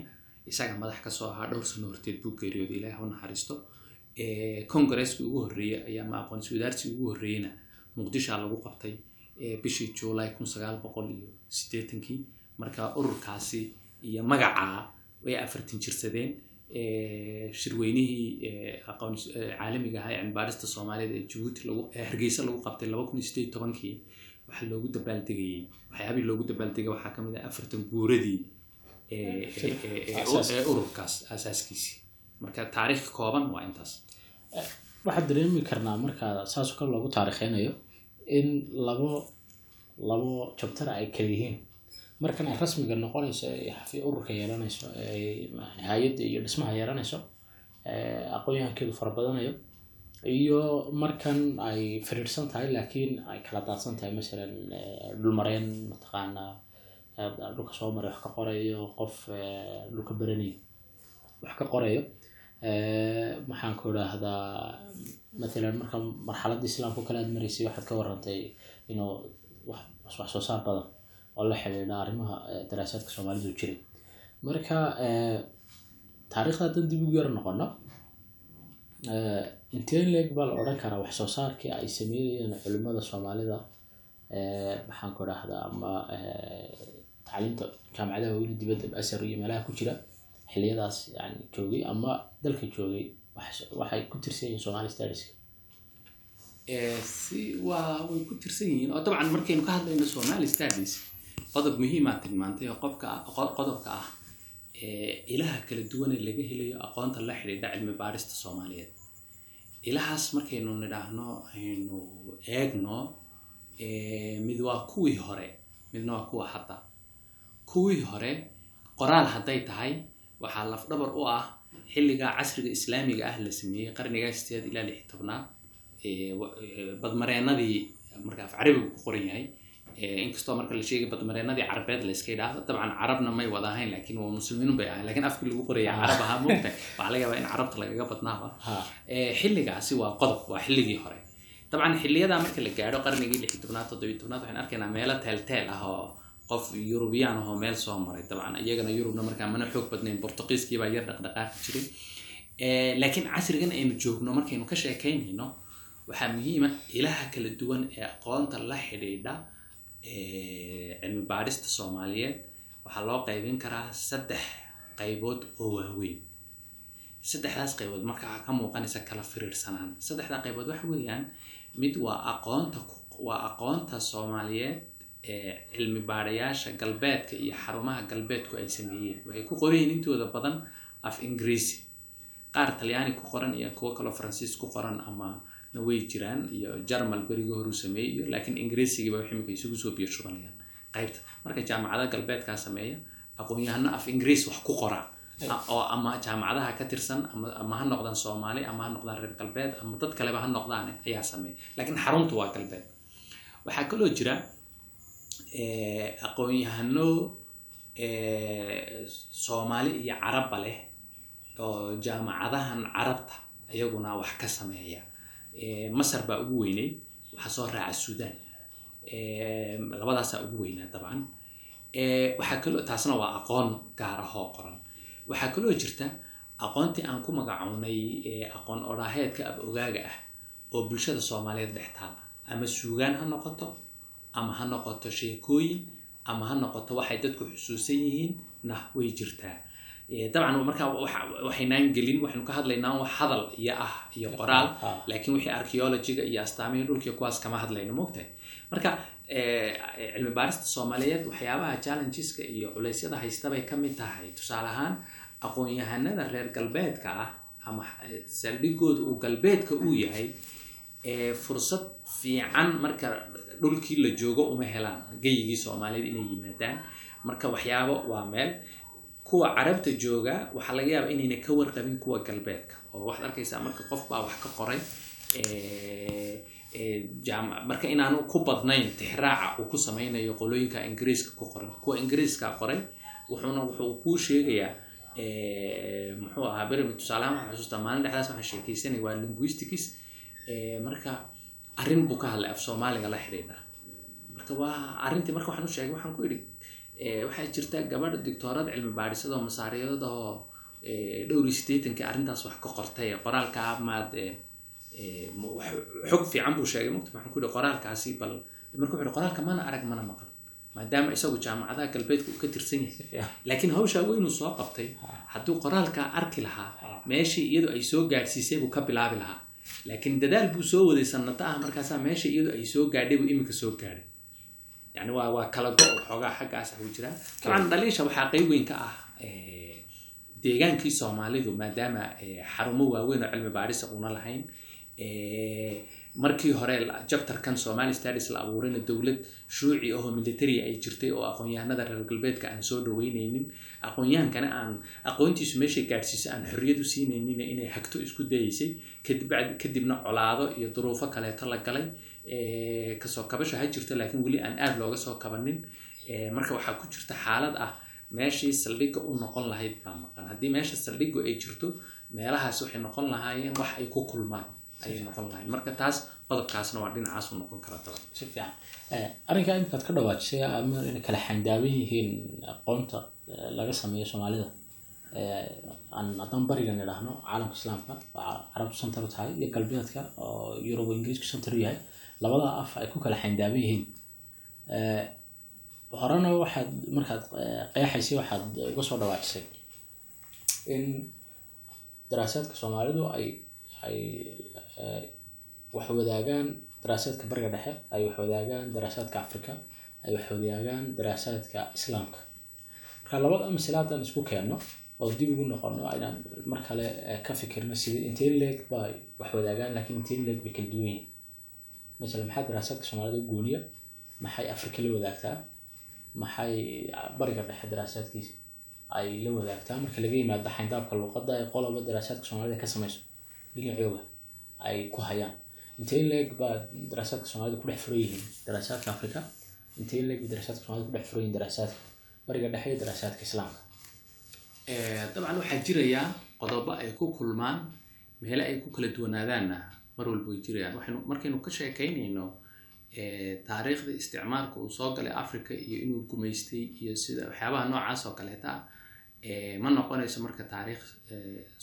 isaga madax ka soo ahaa dhowr sano horteed buu geeriyooday ilaah u naxariisto. Eh, congaresskii ugu horreeyey ayaa ma aqoonsi ugu horreeyeyna muqdishaa lagu qabtay bishii july kun sagaal boqol iyo siddeetankii. Marka ururkaasi iyo magacaa way afartan jirsadeen shirweynihii caalamiga ahaa ee cilmi baarista soomaaliyeed ee jabuuti hargeysa lagu qabtay laba kun iyo sideed tobankii waxaa loogu dabaaldegayey waxyaabihii loogu dabaaldegay waxaa ka mid ah afartan guuradii ururkaas asaaskiisii marka taariikh kooban waa intaas.
Waxaad dareemi karnaa marka saasoo kale loogu taarikheynayo in labo labo jabtara ay kala yihiin markan ay rasmiga noqonayso ururka yeelanayso ee hay'adda iyo dhismaha yeelanayso ee aqoon-yahankeedu fara badanayo iyo markan ay firiirsan tahay laakiin ay kala daadsan tahay masalan ee, dhulmareen mataqaanaa dhulka soo maray wax ka qorayo qof dhulka beranaya wax ka qorayo maxaan ku idhaahdaa matalan marka marxaladda islaamka kale aad maraysay waxaad ka warantay inuu wax soo saar badan oo la xidhiidha arrimaha daraasaadka soomaalidu jiray. Marka taariikhda haddaan dib ugu yar noqono eh, intee leeg baa la odhan karaa wax soo saarkii ay sameynayeen culimmada soomaalida maxaan ku idhaahdaa ama tacliinta jaamacadaha weyne dibadda asar iyo meelaha ku jira xiliyadaas yani joogay ama dalka joogay wax- waxay ku tirsan yihiin somali
Eh, si waa way ku tirsan yihiin. Oo dabcan markaynu ka hadlayno somali studies qodob muhiimaa tilmaantay oo qo- qodobka ah ilaha kala duwan ee laga helayo aqoonta la xidhiidha cilmi baarista soomaaliyeed. Ilahaas markaynu nidhaahno aynu eegno mid waa kuwii hore midna waa kuwa hadda. Kuwii hore qoraal hadday tahay waxaa lafdhabar u ah xilligaa casriga islaamiga ah la sameeyey qarnigaa sideed ilaa lix tobnaad badmareenadii marka af carabigu ku qoran yahay inkastoo marka la sheegay badmareenadii carabeed la iska dabcan carabna may wada ahayn laakiin waa muslimiin bay ahayn. Laakiin afkii lagu qoraya carab ahaa moogtahay waxaa laga yaabaa in carabta lagaga badnaaba. Xilligaasi waa qodob waa xilligii hore. Dabcan xiliyadaa marka la gaadho qarnigii lixi tobnaad toddobiy tobnaad waxaan arkaynaa meelo teelteel ah oo qof yurubiyaan ahoo meel soo maray. Dabcan iyagana yurubna markaa mana xoog badnayn bortuqiiskii baa yar dhaqdhaqaaqi jiray laakiin casrigan aynu joogno markaynu ka sheekaynayno waxaa muhiima ilaha kala duwan ee aqoonta la xidhiidha cilmi baadhista soomaaliyeed waxaa loo qaybin karaa saddex qaybood oo waaweyn. Saddexdaas qaybood marka waxaa ka muuqanaysa kala firiirsanaan. Saddexdaa qaybood waxa weeyaan mid waa aqoonta waa aqoonta soomaaliyeed ee cilmi baadhayaasha galbeedka iyo xarumaha galbeedku ay sameeyeen. Waxay ku qorayiin intooda badan af ingiriisi qaar talyaani ku qoran iyo kuwo kaloo faransiis ku qoran ama way jiraan iyo jarmal berigii horuu sameeyey iyo laakiin ingiriisigiiba imika isugu soo biyo shubanayaan qaybta marka jaamacada galbeedkaa sameeya aqoon-yahano af ingiriis wax ku qora. A- oo ama jaamacadaha ka tirsan ama, ha noqdaan soomaali ama ha noqdaan reer galbeed ama dad kaleba ha noqdaan ayaa sameeya. Laakiin xaruntu waa galbeed. Waxaa kaloo jira aqoon-yahano soomaali iyo carabba leh oo jaamacadahan carabta iyaguna wax ka sameeya masar baa ugu weyneyd waxaa soo raaca suudaan Eh, labadaasaa ugu weynaa dabcan. Eh, waxaa kaloo taasna waa aqoon gaar ahoo qoran. Waxaa kaloo jirta aqoontii aan ku magacownay eh, aqoon odhaaheedka ab ogaaga ah oo bulshada soomaaliyeed dhex taala ama suugaan ha noqoto ama ha noqoto sheekooyin ama ha noqoto waxay dadku xusuusan yihiin nah way jirtaa. Eh, dabcan markaa waxa- waxaynaan gelin waxaynu ka hadlaynaa wax hadal iyo ah iyo qoraal.
Ha
laakiin wixii archaeologiga iyo astaamihii dhulkii kuwaas kama hadlayno moogtahay marka eh, cilmi baarista soomaaliyeed waxyaabaha challengeska iyo culeysyada haysta bay ka mid tahay. Tusaale ahaan aqoon-yahanada reer galbeedka ah ama eh, saldhigooda uu galbeedka uu yahay eh, fursad fiican marka dhulkii la joogo uma helaan. Geyigii soomaaliyeed inay yimaadaan. Marka waxyaabo waa meel kuwa carabta jooga waxaa laga yaabaa inayna ka warqabin kuwa galbeedka. Oo waxaad arkaysaa marka qof baa wax ka qoray marka inaanu ku badnayn tixraaca uu ku sameynayo qolooyinka ingiriiska ku qoran. Kuwa ingiriiska qoray wuxuuna wuxuu kuu sheegayaa muxuu ahaa beri tusaalehaan waxaan xusuustaa maalin dhexdaas waxaan sheekaysanay waa linguistics marka arrin buu ka hadlay af soomaaliga la xidhiidha marka waa arrintii marka waxaan u sheegay waxaan ku idhi waxaa jirta gabadh doctoorad cilmi baadhisada oo masaariyada oo eh, dhowr iyo siddeetankii arrintaas wax ka qortay. Qoraalka maad eh, eh, xog fiican buu sheegay. Mugta waxaan ku idhi qoraalkaasi bal marka wuxuu ihi qoraalka mana arag mana maqal maadaama isagu jaamacadaha galbeedka uu ka tirsan yahay. [laughs] Laakiin hawshaa weynuu soo qabtay. Hadduu qoraalkaa arki lahaa meeshii iyadu ay soo gaadhsiisay buu ka bilaabi lahaa. Laakiin dadaal buu soo waday sanado ah markaasaa meeshii iyadu ay soo gaadhay buu iminka soo gaadhay yani waa waa kala go xoogaa xaggaas ah u jiraa dabcan dhaliisha waxaa qeyb weyn ka ah eh, deegaankii soomaalidu maadaama eh, xarumo waaweyn oo cilmi baadhisa una lahayn. Eh, markii hore jabtarkan somali studies la abuurayna dowlad shuuci ahoo military ay jirtay oo aqoon-yahanada reer galbeedka aan soo dhaweyneynin. Aqoon-yahankana aan aqoontiisu meeshay gaadhsiiso aan xorriyad u siinaynin inay hagto isku dayeysay kadib kadibna colaado iyo duruufo kaleeto la galay ka soo kabasha ha jirto laakiin weli aan aad looga soo kabanin. Eh, marka waxaa ku jirta xaalad ah meeshii saldhigga u noqon lahayd baa maqan. Haddii meesha saldhiggu ay jirto meelahaas waxay noqon lahaayeen wax ay ku kulmaan ayay noqon lahayn marka taas qodobkaasna waa dhinacaas u noqon kara
Eh, arrinkaa imikaad ka dhawaajisay ama inay kala xandaaban yihiin aqoonta eh, laga sameeyo soomaalida. Eh, aan haddaan barigan idhaahno caalamka islaamka carabtu u tahay iyo galbeedka oo yurub ingiriisku u yahay labada af ay ku kala xandaaban yihiin. Eh, horena waxaad markaad eh, qeexaysay waxaad uga soo dhawaajisay in daraasaadka soomaalidu ay ay eh, wax wadaagaan daraasaadka bariga dhexe ay wax wadaagaan daraasaadka afrika ay wax wadaagaan daraasaadka islaamka. Marka labada masale haddaan isku keenno oo dib ugu noqono inaan mar kale ka fikirno sidii intee leeg bay wax wadaagaan laakiin intee leeg bay kala duwan yihiin masala maxaa daraasaadka soomaalida u gooniya maxay afrika la wadaagtaa maxay bariga dhexe daraasaadkiisa ay la wadaagtaa marka laga yimaado xayndaabka luuqadda ay qoloba daraasaadka soomaalida ka samayso dhinacooga ay ku hayaan intee leeg baa daraasaadka soomaalida ku dhex furan yihiin daraasaadka afrika intee leeg daraasaadka soomaalida ku dhex furayin daraasaadka bariga dhexe iyo daraasaadka islaamka
dabcan waxaa jiraya qodobo ay ku kulmaan meele ay ku kala duwanaadaanna mar walba way jirayaan. Waxaynu markaynu ka sheekaynayno taariikhda isticmaalka uu soo galay africa iyo inuu gumaystay iyo sida waxyaabaha noocaas oo kaleeta ah ma noqonayso marka taariikh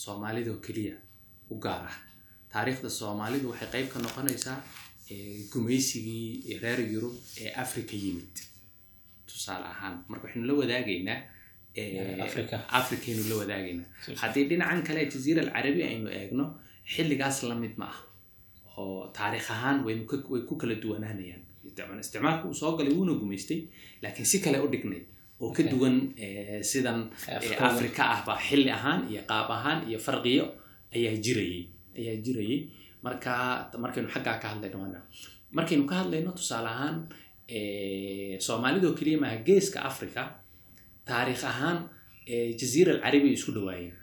soomaalida oo keliya u gaar ah. Taariikhda soomaalidu waxay qayb ka noqonaysaa gumaysigii reer yurub ee africa yimid. Tusaale ahaan marka waxaynu la wadaagaynaa africaynu la wadaagaynaa. Haddii dhinacan kale jaziira alcarabi aynu eegno xilligaas la mid ma ah oo taariikh ahaan way ku kala duwanaanayaan. Isticmaalka uu soo galay wuuna gumaystay laakiin si kale u dhignay oo ka duwan sidan africa ahba xilli ahaan iyo qaab ahaan iyo farqiyo ayaa jirayay ayaa jirayay. Marka markaynu xaggaa ka hadlayno waana markaynu ka hadlayno tusaale ahaan soomaalidoo keliya maaha geeska africa taariikh ahaan jaziira alcarabi isku dhawaayeen.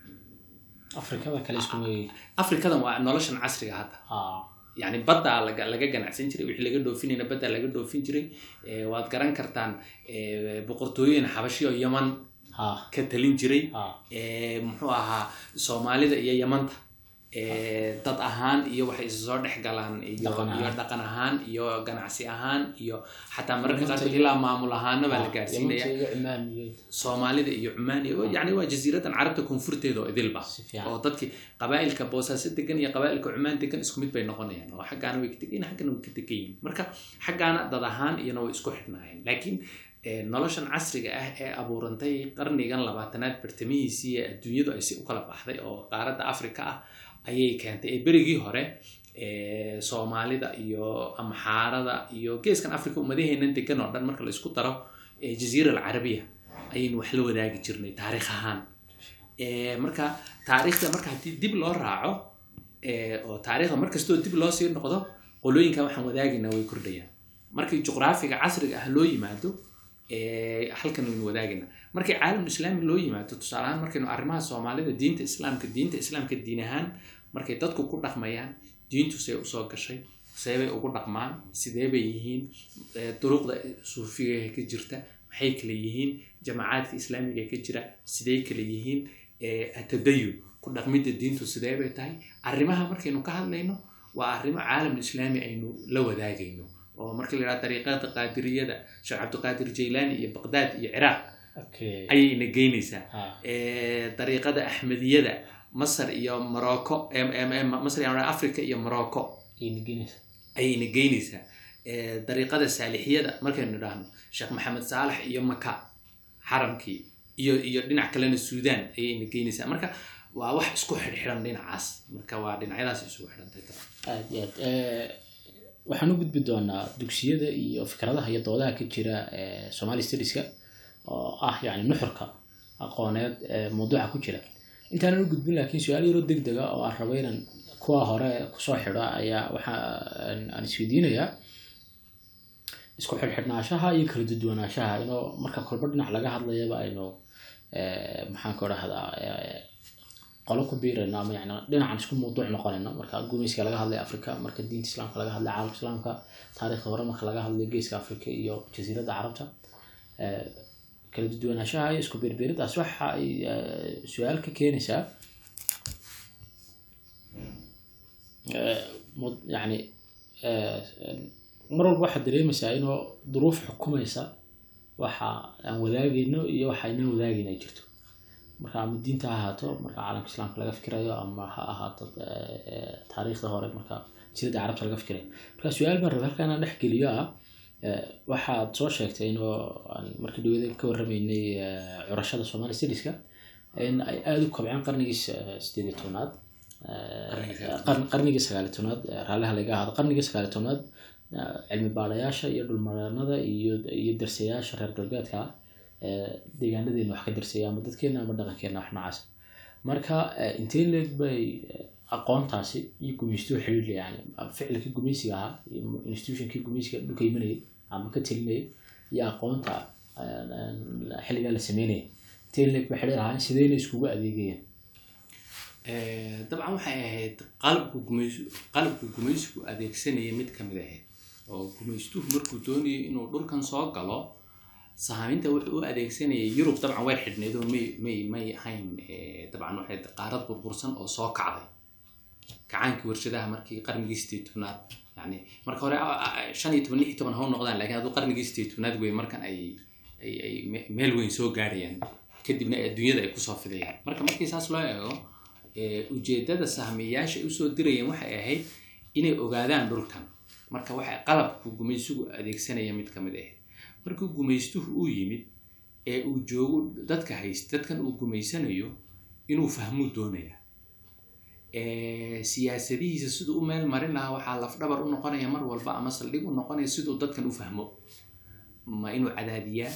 Afrikada kale iskumay
afrikadan waa noloshan casriga hadda yani baddaa laga ganacsan jiray wixii laga dhoofinayna baddaa laga dhoofin jiray waad garan kartaan boqortooyin xabashi oo yaman ka talin jiray muxuu ahaa soomaalida iyo yamanta dad ahaan iyo waxay soo dhex galaan iyo dhaqan ahaan. iyo ganacsi ahaan iyo xataa mararka qaarkood ilaa maamul ahaana baa la gaarsiinaya soomaalida iyo cumaan iyo yani waa jasiiradan carabta koonfurteeda oo idilba oo dadkii qabaa'ilka boosaaso degan iyo qabaa'ilka cumaan degan isku mid bay noqonayaan. Oo xaggaana way ka degayin xaggana way ka degan yihiin marka xaggaana dad ahaan iyana way isku xidhnaayeen. Laakiin noloshan casriga ah ee abuurantay qarnigan labaatanaad bartamihiisii ee adduunyadu ay si u kala baxday oo qaaradda africa ah ayay keentay. Ee berigii hore soomaalida iyo amxaarada iyo geeskan africa umadaheenan degan oo dhan marka la isku daro jaziira alcarabiya ayaynu wax la wadaagi jirnay taariikh ahaan. Marka taariikhda marka haddii dib loo raaco oo taariikhda markastoo dib loo sii noqdo qolooyinkan waxaan wadaagaynaa way kordhayaan. Markii juqraafiga casriga ah loo yimaado halkan waynu wadaagaynaa markii caalam islaami loo yimaado tusaale ahaan markaynu arrimaha soomaalida diinta islaamka diinta islaamka diin ahaan markay dadku ku dhaqmayaan diintu see u soo gashay seebay ugu dhaqmaan sidee bay yihiin duruqda suufiga ka jirta maxay kale yihiin jamacaadka islaamiga ka jira sidee kale yihiin atadayun ku dhaqmidda diintu sidee bay tahay? Arrimaha markaynu ka hadlayno waa arrimo caalam islaami aynu la wadaagayno oo markii la yidhaha dariiqada qaadiriyada sheekh cabdiqaadir jaylaani iyo baqdaad iyo ciraaq ayayna geynaysaa dariiqada axmediyada masar iyo morocco africa iyo morocco. Ayayna geynaysaa dariiqada saalixiyada markaynu idhaahno sheekh maxamed saalax iyo maka xaramkii iyo iyo dhinac kalena suudan ayayna geynaysaa marka waa wax isku xidhxidhan dhinacaas. Marka waa dhinacyadaas isugu xidhantay
waxaan u gudbi doonaa dugsiyada iyo fikradaha iyo doodaha ka jira somali studieska oo ah yani nuxurka aqooneed ee mawduuca ku jira intaanan u gudbin laakiin su'aal yaroo deg dega oo aan rabo inaan kuwa hore ku soo xidho ayaa waxa aan isweydiinayaa. Isku xidhxidhnaanshaha iyo kala duduwanaanshaha inoo marka kolba dhinac laga hadlayaba aynu maxaan ku dhahdaa qolo ku biirayno ama yani dhinacan isku mawduuc noqonayno. Marka gumayska laga hadlay africa marka diinta islaamka laga hadlay caalamka islaamka taariikhda hore marka laga hadlay geeska africa iyo jasiiradda carabta kala duduwanaanshaha iyo isku biirbiiridaas waxa ay su'aal ka keenaysaa yani mar walba waxaad dareemaysaa inoo duruuf xukumaysa waxa aan wadaagayno iyo waxa aynaan wadaagayn ay jirto marka ama diinta ha ahaato marka caalamka islaamka laga fikirayo ama ha ahaato taariikhda hore marka jasiiradda carabta laga fikirayo marka su'aal baan raba halkaan aan dhex geliyo ah waxaad soo sheegtay inoo aan markii dhawada ka warramaynay curashada somali studieska in ay aada u kobceen qarnigii sideed tobnaad qarnigii sagaali tobnaad raaliha laga ahaado. Qarnigii sagaali tobnaad cilmi baadayaasha iyo dhulmaranada iyo darsayaasha reer galbeedka deegaanadeena wax ka darsaya ama dadkeena ama dhaqankeena wax noocaas marka intee leeg bay aqoontaasi iyo gumaystuhu yani ficilkii gumaysiga ahaa iyo institutionkii gumaysiga dhulka imanayay ama ka telinayay iyo aqoonta xilligaa la sameynaya bay xiriir ahaan sideyna iskugu adeegayeen
dabcan waxay ahayd qalabku gumays qalabku gumaysigu adeegsanaya mid ka mid ahayd oo gumaystuhu markuu doonayo inuu dhulkan soo galo sahaaminta wuxuu u adeegsanayay yurub dabcan way xidhneed oo may may ahayn dabcan waxay qaarad burbursan oo soo kacday. Kacaankii warshadaha markii qarnigii sideed tobnaad yani marka hore shan iyo toban lix iyo toban ha noqdaan laakiin hadduu qarnigii sideed tobnaad wey markan ay ay ay me- meel weyn soo gaarayaan kadibna adduunyada ay ku soo fidayaan. Marka markii saas loo eego eh, ujeedada sahmiyayaasha ay u soo dirayeen waxay ahayd inay ogaadaan dhulkan. Marka waxay qalabku gumaysigu adeegsanaya mid ka mid ahayd markuu gumaystuhu uu yimid ee uu joogo dadka hayst dadkan uu gumaysanayo inuu fahmuu doonaya Eh, siyaasadihiisa siduu u meel marin lahaa waxaa lafdhabar u noqonaya mar walba ama saldhig u noqonaya siduu dadkan u fahmo. Ma inuu cadaadiyaa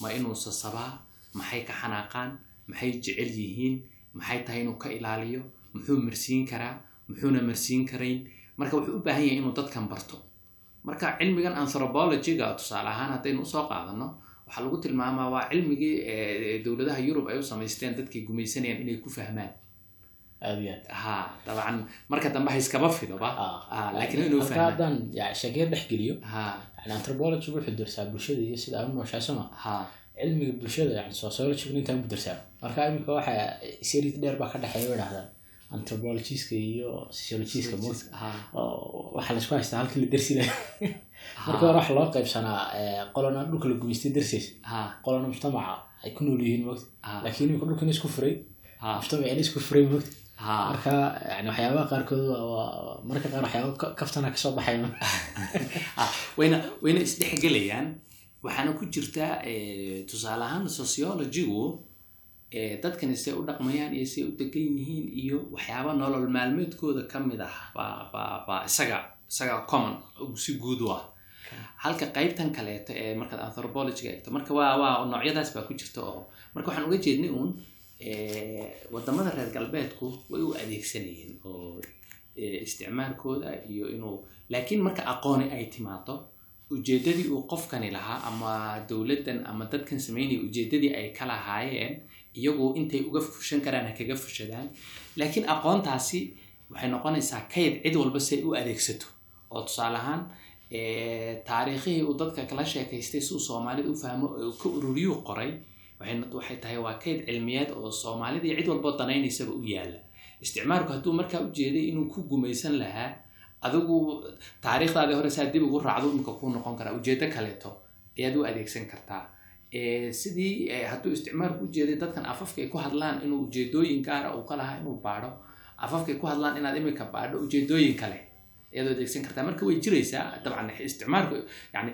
ma inuu sasabaa maxay ka xanaaqaan maxay jecel yihiin maxay tahay inuu ka ilaaliyo muxuu marsiin karaa muxuuna marsiin karayn. Marka wuxuu u baahan yahay inuu dadkan barto. Marka cilmigan anthropologyga tusaale ahaan haddaynu u soo qaadano waxaa lagu tilmaamaa waa cilmigii eh, dowladaha yurub ay u samaysteen dadkay gumaysanayaan inay ku fahmaan dabcan marka dambe ha iskaba fidoba.
Ah,
laakiin inuu
haddaan ya- sheegeer dhex geliyo. Anthropology wuxuu darsaa bulshada iyo sida u nooshahay soma
ha
cilmiga bulshada yani sociology intaan ku darsaa. Marka imika waxa series dheer baa ka dhexeeya way dhahdaan anthropologiska iyo sociologiska oo waxaa la isku haystaa halkii la dersi marka hore waxa loo qaybsanaa eh, qolona dhulka la gumaystay darsiis. Qolona mujtamaca ay ku nool yihiin moogta
Ah.
laakiin imika dhulkan isku furay.
Ha
mujtamacina isku furay
ha
marka yani waxyaabaha qaarkood marka qaar waxyaaba ka- kaftana ka soo baxay [laughs]
Ah, wayna wayna isdhexgelayaan waxaana ku jirta eh, tusaale ahaan sociologygu eh, dadkani say u dhaqmayaan iyo say u degan yihiin iyo waxyaaba nolol maalmeedkooda ka mid ah. Baa isaga isaga common si guud u ah. Halka qaybtan kaleeto ee markaad anthropologyga eegto marka waa waa noocyadaas baa ku jirta oo marka waxaan uga jeednay uun waddamada reer galbeedku way u adeegsanayeen oo eh, isticmaalkooda iyo inuu laakiin marka aqooni ay timaado ujeedadii uu qofkani lahaa ama dowladdan ama dadkan sameynaya ujeedadii ay ka lahaayeen iyagu intay uga fushan karaan ha kaga fushadaan. Laakiin aqoontaasi waxay noqonaysaa kayd cid walba si ay u adeegsato. Oo tusaale ahaan eh, taariikhihii uu dadka kala sheekaystay si uu soomaalida u fahmo ka ururiyuu qoray waxay tahay waa kayd cilmiyeed oo soomaalida cid walboo danaynaysaba u yaalla isticmaalku hadduu markaa ujeeday inuu ku gumaysan lahaa adigu taariikhdaadii hore saa dib ugu raacdo imika kuu noqon karaa ujeedo kaleeto ayaad u adeegsan kartaa sidii hadduu isticmaalku ujeeday dadkan afafka ay ku hadlaan inuu ujeedooyin gaara uu ka lahaa inuu baadho afafka ay ku hadlaan inaad imika baadho ujeedooyin kale ayaad u adeegsan kartaa marka way jiraysaa dabcan isticmaalku yani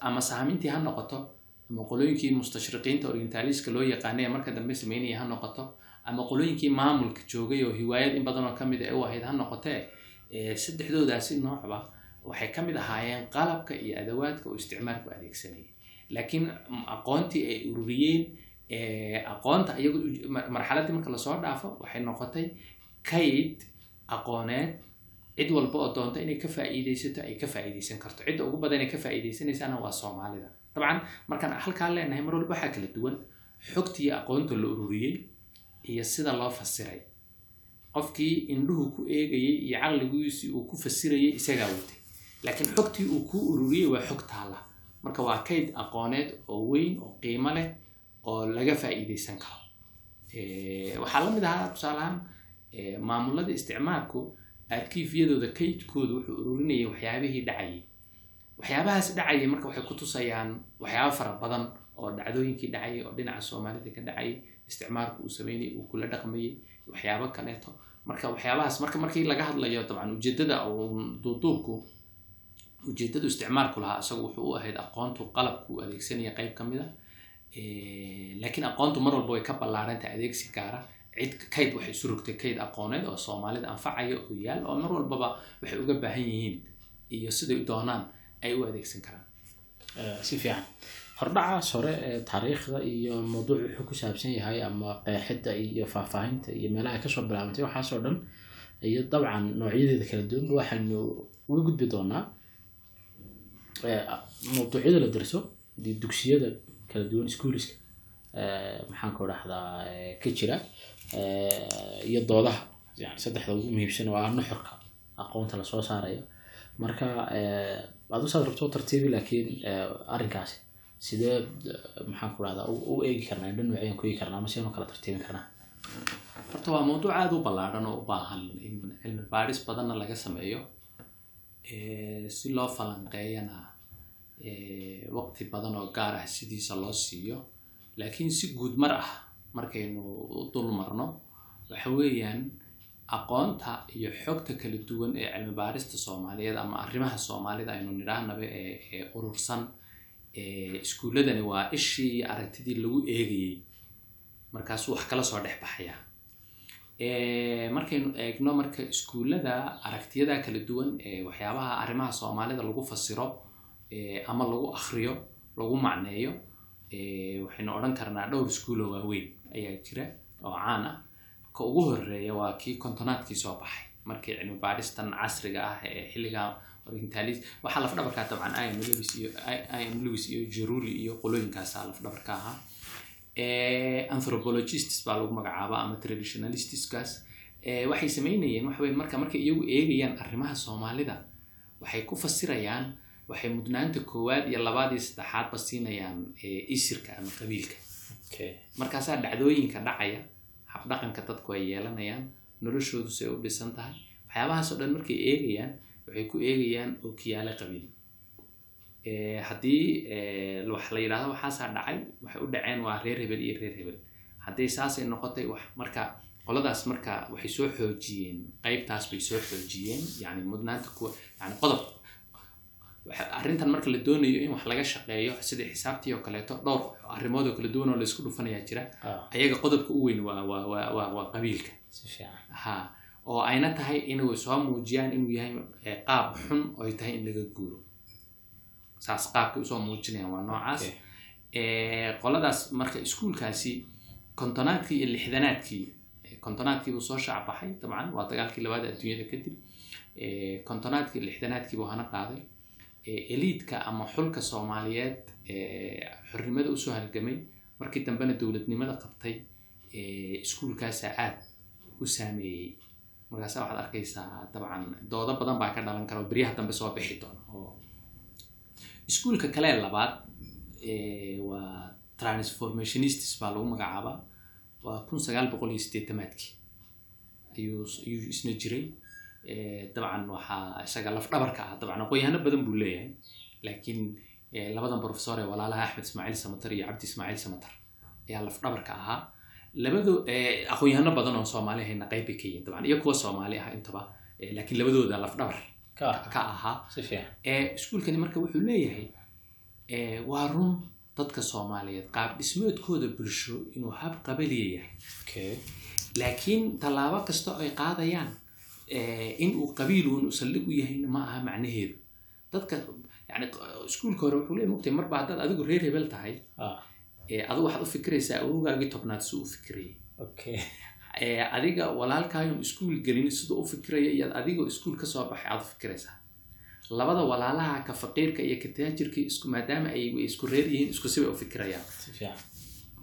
ama saamintii ha noqoto ama qolooyinkii mustashriqiinta orientaliska loo yaqaanay marka dambe sameynaya ha noqoto ama qolooyinkii maamulka joogay oo hiwaayad in badan oo ka mid a u ahayd ha noqotee saddexdoodaasi noocba waxay ka mid ahaayeen qalabka iyo adawaadka uu isticmaalku adeegsanayay. Laakiin aqoontii ay ururiyeen aqoonta iyagu uj- mar- marxaladdii marka la soo dhaafo waxay noqotay kayd aqooneed cid walba oo doonta inay ka faa'iidaysato ay ka faa'iidaysan karto. Cidda ugu badan ay ka faa'iidaysanaysana waa soomaalida dabcan markaan halkaa leenahay mar walba waxaa kala duwan xogtii aqoonta la ururiyey iyo sida loo fasiray. Qofkii indhuhu ku eegayay iyo caqligiisii uu ku fasirayay isagaa watay laakiin xogtii uu ku ururiyey waa xog taala marka waa kayd aqooneed oo weyn oo qiimo leh oo laga faa'iidaysan karo. Waxaa la mid ahaa tusaale ahaan eh, maamulada isticmaalku arkiifyadooda kaydkooda wuxuu ururinayay waxyaabihii dhacayay waxyaabahaas dhacayay marka waxay ku tusayaan waxyaabo fara badan oo dhacdooyinkii dhacayay oo dhinaca soomaalida ka dhacayay isticmaalku uu sameynayay uu kula dhaqmayay waxyaabo kaleeto. Marka waxyaabahaas marka markii laga hadlayo dabcan ujeedada uu duuduubku ujeedadu isticmaalku lahaa isagu wuxuu u ahayd aqoontu qalabku uu adeegsanaya qayb ka mid a Eh, laakiin aqoontu mar walba way ka ballaarantay adeegsi gaara. Cid kayd waxay isu rogtay kayd aqooneed oo soomaalida anfacaya oo yaal oo mar walbaba waxay uga baahan yihiin iyo siday doonaan ay u adeegsan karaan.
Si fiican. Hordhacaas hore ee taariikhda iyo mawduuc wuxuu ku saabsan yahay ama qeexidda iyo faahfaahinta iyo meelaha ka soo bilaabantay. Waxaasoo dhan iyo dabcan noocyadeeda kala duwan waxaynu uga gudbi doonaa mawduucyada la darso dugsiyada kala duwan schooliska maxaan ku dhahdaa ka jira iyo doodaha. Yani saddexda ugu muhiimsan waa nuxurka aqoonta la soo saarayo. Marka aad usaad rabto tartiibi laakiin arrinkaasi. Sidee maxaan ku rahdaa u eegi karnaa noociyaan ku eegi karnaa ama sianu kala tartiibin karnaa?
Horta waa mawduuc aada u ballaadhan oo u baahan in cilmi baadhis badanna laga sameeyo. Si loo falanqeeyana waqti badan oo gaar ah sidiisa loo siiyo. Laakiin si guud mar ah markaynu u dul marno waxa weeyaan aqoonta iyo xogta kala duwan ee cilmi baarista soomaaliyeed ama arrimaha soomaalida aynu nidhaahnaba ee urursan iskuulladani waa ishii aragtidii lagu eegayey. Markaasuu wax kala soo dhex baxaya. Markaynu eegno marka iskuullada aragtiyada kala duwan ee waxyaabaha arrimaha soomaalida lagu fasiro ama lagu akriyo lagu macneeyo waxaynu odhan karnaa dhowr iskuuloo waaweyn ayaa jira oo caan ah ka ugu horreeya waa kii kontonaadkii soo baxay. Markii cilmi baadhistan casriga ah ee xilliga orientalis waxaa lafdhabarkaa dabcan im lewis iyo im lewis iyo qolooyinkaasaa lafdhabarka ahaa. Anthropologists baa lagu magacaaba ama traditionalistiskaas. Waxay sameynayeen waxa weyn marka markay iyagu eegayaan arrimaha soomaalida waxay ku fasirayaan waxay mudnaanta koowaad iyo labaad iyo saddexaadba siinayaan isirka ama qabiilka. Markaasaa dhacdooyinka dhacaya habdhaqanka dadku ay yeelanayaan noloshoodu say u dhisan tahay. Waxyaabahaas dhan markay eegayaan waxay ku eegayaan ookiyaale qabiil. Haddii wax la yidhahdo waxaasaa dhacay waxay u dhaceen waa reer hebel iyo reer hebel. Haddii saasay noqotay wax marka qoladaas marka waxay soo xoojiyeen qeybtaas bay soo xoojiyeen yani mudnaanta kuwa yani qodob arrintan marka la doonayo in wax laga shaqeeyo sida xisaabtii oo kaleeto dhowr arrimood oo kala duwan oo laysku dhufanayaa jira ayaga qodobka u weyn waa qabiilka. Ha oo ayna tahay inay soo muujiyaan inuu yahay qaab xun oy tahay in laga guuro. Saas qaabkay u soo muujinayaan waa noocaas. Qoladaas marka iskuulkaasi kontonaadkii iyo lixdanaadkii kontonaadkiibuu soo shaacbaxay dabcan waa dagaalkii labaad adduunyada kadib kontonaadkii lixdanaadkiibuu hana qaaday eliidka ama xulka soomaaliyeed xornimada u soo halgamay markii dambena dowladnimada qabtay iskuulkaasaa aada u saameeyey. Markaasa waxaad arkaysaa dabcan doodo badan baa ka dhalan kara oo beryaha dambe soo bixi doona. Oo. Iskuulka kale labaad waa transformationistis baa lagu magacaabaa. Waa kun sagaal boqol iyo sideetamaadkii. Ayuu isna jiray dabcan waxaa isaga lafdhabarka ah. Dabcan aqoon-yahano badan buu leeyahay. Laakiin labadan professor ee walaalaha axmed ismaaciil samatar iyo cabdi ismaaciil samatar ayaa lafdhabarka ahaa. Labado aqoon-yahano badan oo soomaali ahayna qayb bay ka yihiin dabcan iyo kuwa soomaali ah intaba laakiin labadooda lafdhabar ka ahaa. Iskuulkani marka wuxuu leeyahay waa run dadka soomaaliyeed qaab dhismoodkooda bulsho inuu hab qabaliya yahay. Laakiin tallaabo kasta ay qaadayaan in uu qabiiluun saldhig u yahayna ma aha macnaheedu. Dadka yani iskuulka hore wuxuu leeyahy mugtay marba haddaad adigu reer hebel tahay adigu waxaad u fikiraysaa awowgaagii tobnaad siduu u fikirayay. Adiga walaalkaayon iskuul gelin siduu u fikiraya iyo adiga iskuul ka soo baxay aad u fikiraysaa. Labada walaalaha ka faqiirka iyo ka taajirka isku maadaama ay isku reer yihiin isku sibay u fikirayaan.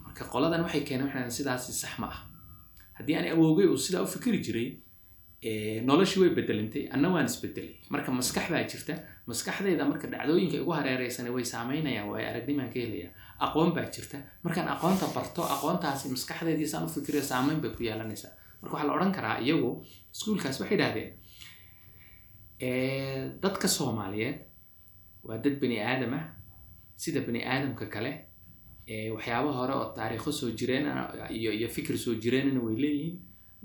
Marka qoladan waxay keeneen waxaan sidaasi sax ma ah. Haddii aan awowgay uu sidaa u fikiri jiray noloshii way bedelantay anna waan isbedelay marka maskax baa jirta maskaxdayda marka dhacdooyinka igu hareereysan way saameynayaan way aragnimaan ka helaya aqoon baa jirta. Markaan aqoonta barto aqoontaasi maskaxdeydii saan u fikirayo saameyn bay ku yeelanaysaa marka waxaa la odhan karaa iyagu iskuulkaas waxay idhahdeen dadka soomaaliyeed waa dad bani aadam ah. Sida bani aadamka kale waxyaaba hore oo taariikho soo jireen iyo iyo fikir soo jireenana way leeyihiin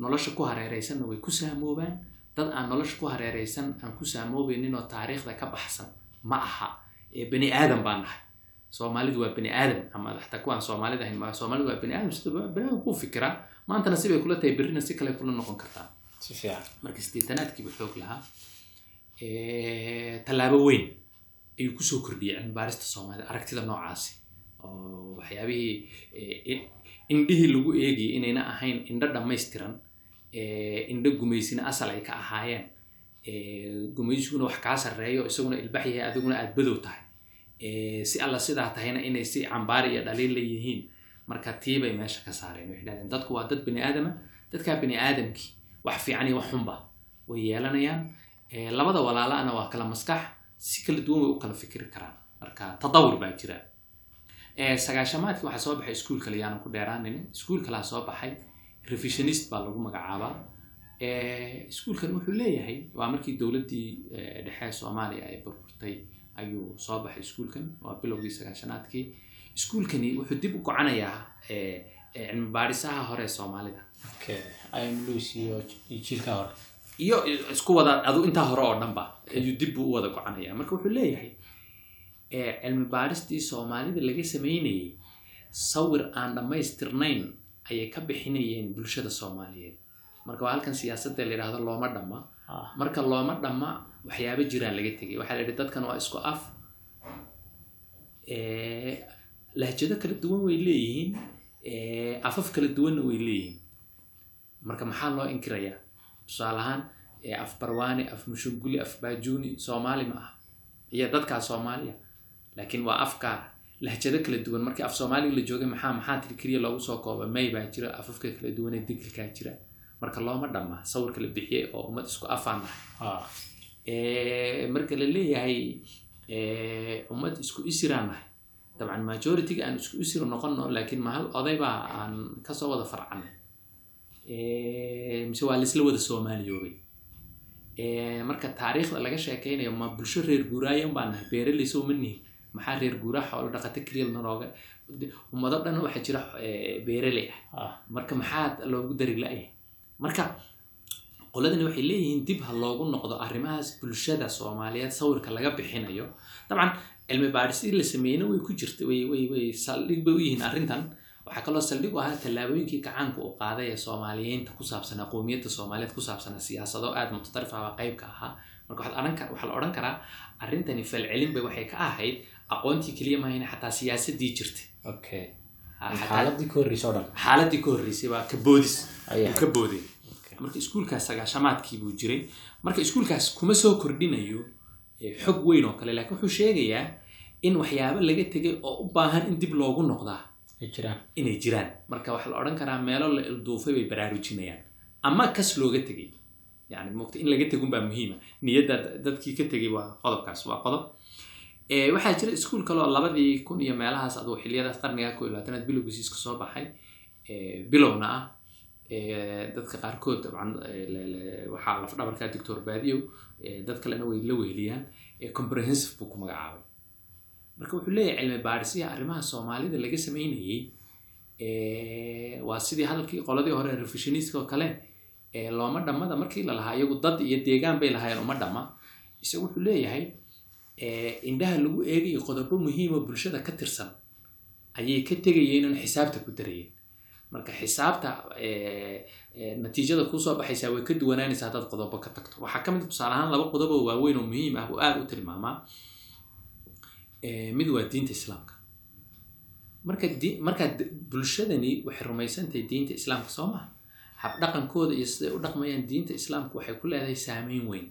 nolosha ku hareereysanna way ku saamoobaan. Dad aan nolosha ku hareereysan aan ku saamoobaynin oo taariikhda ka baxsan ma aha. Bani aadam baan nahay. Soomaalidu waa bani aadam ama xataa kuwaan soomaalida ahayn ma soomaalidu waa bani aadam sida bani aadam kuu fikiraa maantana sibay kula tahay berrina si kale kula noqon kartaa. Marka sideetanaadkiiba xoog lahaa. Tallaabo weyn ayuu ku soo kordhiyay cilmi baarista soomaalida aragtida noocaasi. Oo waxyaabihii indhihii lagu eegayay inayna ahayn indho dhammaystiran indho gumaysina asal ay ka ahaayeen. Gumaysiguna wax kaa sarreeyo isaguna ilbax yahay adiguna aada badow tahay. Si alla sidaa tahayna inay si cambaari iyo dhaliil la yihiin marka tiibay meesha ka saareen. Waxay dhahdeen dadku waa dad bani aadama dadkaa bani aadamkii wax fiican iyo wax xunba way yeelanayaan. Eh, labada walaalana waa kala maskax si kala duwan way u kala fikiri karaan. Marka tadawur baa jira. Eh, sagaashamaadkii waxaa soo baxay iskuul kale yaanan ku dheeraanin iskuul kalaa soo baxay revisionist baa lagu magacaabaa. Eh, iskuulkan wuxuu leeyahay waa markii dowladdii eh, dhexe soomaaliya ay burburtay ayuu soo baxay iskuulkan waa bilowgii sagaashanaadkii. Iskuulkani wuxuu dib u gocanayaa eh, cilmi baadhisaha hore ee soomaalida.
Iyo
isku wada adu intaa hore oo dhanba ayuu dib buu u wada gocanaya marka wuxuu leeyahay cilmi baadhistii soomaalida laga sameynayay sawir aan dhammaystirnayn ayay ka bixinayeen bulshada soomaaliyeed. Marka waa halkan siyaasadda la yidhaahdo looma dhamma.
Ah.
Marka looma dhamma waxyaabo jiraan laga tegay waxaa la yidhi dadkan waa isku af. Lahjado kala duwan way leeyihiin afaf kala duwanna way leeyihiin. Marka maxaa loo inkirayaa? Tusaale ahaan eh, af barwaani af mushunguli af baajuuni soomaali ma aha. Iyo dadkaa soomaaliya. Laakiin waa afkaar lahjado kala duwan. Markii af soomaaliga la joogay maxaa maxaa tiri keliya loogu soo kooba may baa jira afafka kala duwan ee digilkaa jira. Marka looma dhamma sawirka la bixiyey oo ummad isku afaan
ah.
Eh, marka la leeyahay ummad isku isiraan nahay dabcan majority-ga aan isku isir noqono laakiin mahal oday baa aan ka soo wada farcanay mise waa laisla wada soomaaliyoobay marka taariikhda laga sheekeynayo ma bulsho reer guuraayan baan nahay? Beeraleyso ma nihin maxaa reer guuraa xoolo dhaqato keliya lanooga ummado dhan waxaa jira eh, beeraley ah. Marka maxaa loogu dari la-yahay marka qoladani waxay leeyihiin dib ha loogu noqdo arrimahaas bulshada soomaaliyeed sawirka laga bixinayo. Dabcan cilmi baadhisidii la sameeyeyna way ku jirta way saldhig bay u yihiin arrintan. Waxaa kaloo saldhig u ahaa tallaabooyinkii gacaanka uu qaaday ee soomaaliyeynta ku saabsanaa qowmiyadda soomaaliyeed ku saabsanaa siyaasado aada mutatarif ah baa ahaa. Marka waxaa la odhan karaa arrintani falcelin bay waxay ka ahayd aqoontii keliya mahayna xataa siyaasadii jirtay.
Xaaladii ka horreysay
waa ka boodis.
Ayay
uu ka booday marka iskuulkaas sagaashamaadkii buu jiray. Marka iskuulkaas kuma soo kordhinayo eh, xog weyn oo kale laakiin wuxuu sheegayaa in waxyaabo laga tegay oo u baahan in dib loogu noqdaa. Inay jiraan. Marka waxaa la odhan karaa meelo la ilduufay bay baraarujinayaan. Ama kas looga tegay. Yani mogta in laga tegun baa muhiima. Niyadda dadkii ka tegay waa qodobkaas waa qodob waxaa jira iskuul kaloo labadii kun iyo meelahaas aduu xiliyadaas qarniga ko iyo labaatanaad bilowgiisiis ka soo baxay. Eh, bilowna ah. Eh, dadka qaarkood dabcan eh, waxaa lafdhabarkaa doctor baadiyow eh, dad kalena way la weheliyaan eh, comprehensive buu ku magacaabay. Marka wuxuu leeyahay cilmi baadhisyaha arrimaha soomaalida laga sameynayey eh, waa sidii hadalkii qoladii hore revisionistka oo kale eh, looma dhammada markii la lahaa iyagu dad iyo deegaan bay lahaayeen uma dhamma. Isagu wuxuu leeyahay eh, indhaha lagu eegayo qodobo muhiima bulshada ka tirsan ayay ka tegayeen in xisaabta ku darayeen. Marka xisaabta natiijada ku soo baxaysaa way ka duwanaanaysaa haddaad qodobo ka tagto. Waxaa ka mid ah tusaale ahaan laba qodob oo waaweyn oo muhiim ah oo aada u tilmaamaa mid waa diinta islaamka. Marka di marka d- bulshadani waxay rumaysantahay diinta islaamka soo maha habdhaqankooda iyo siday u dhaqmayaan diinta islaamka waxay ku leedahay saameyn weyn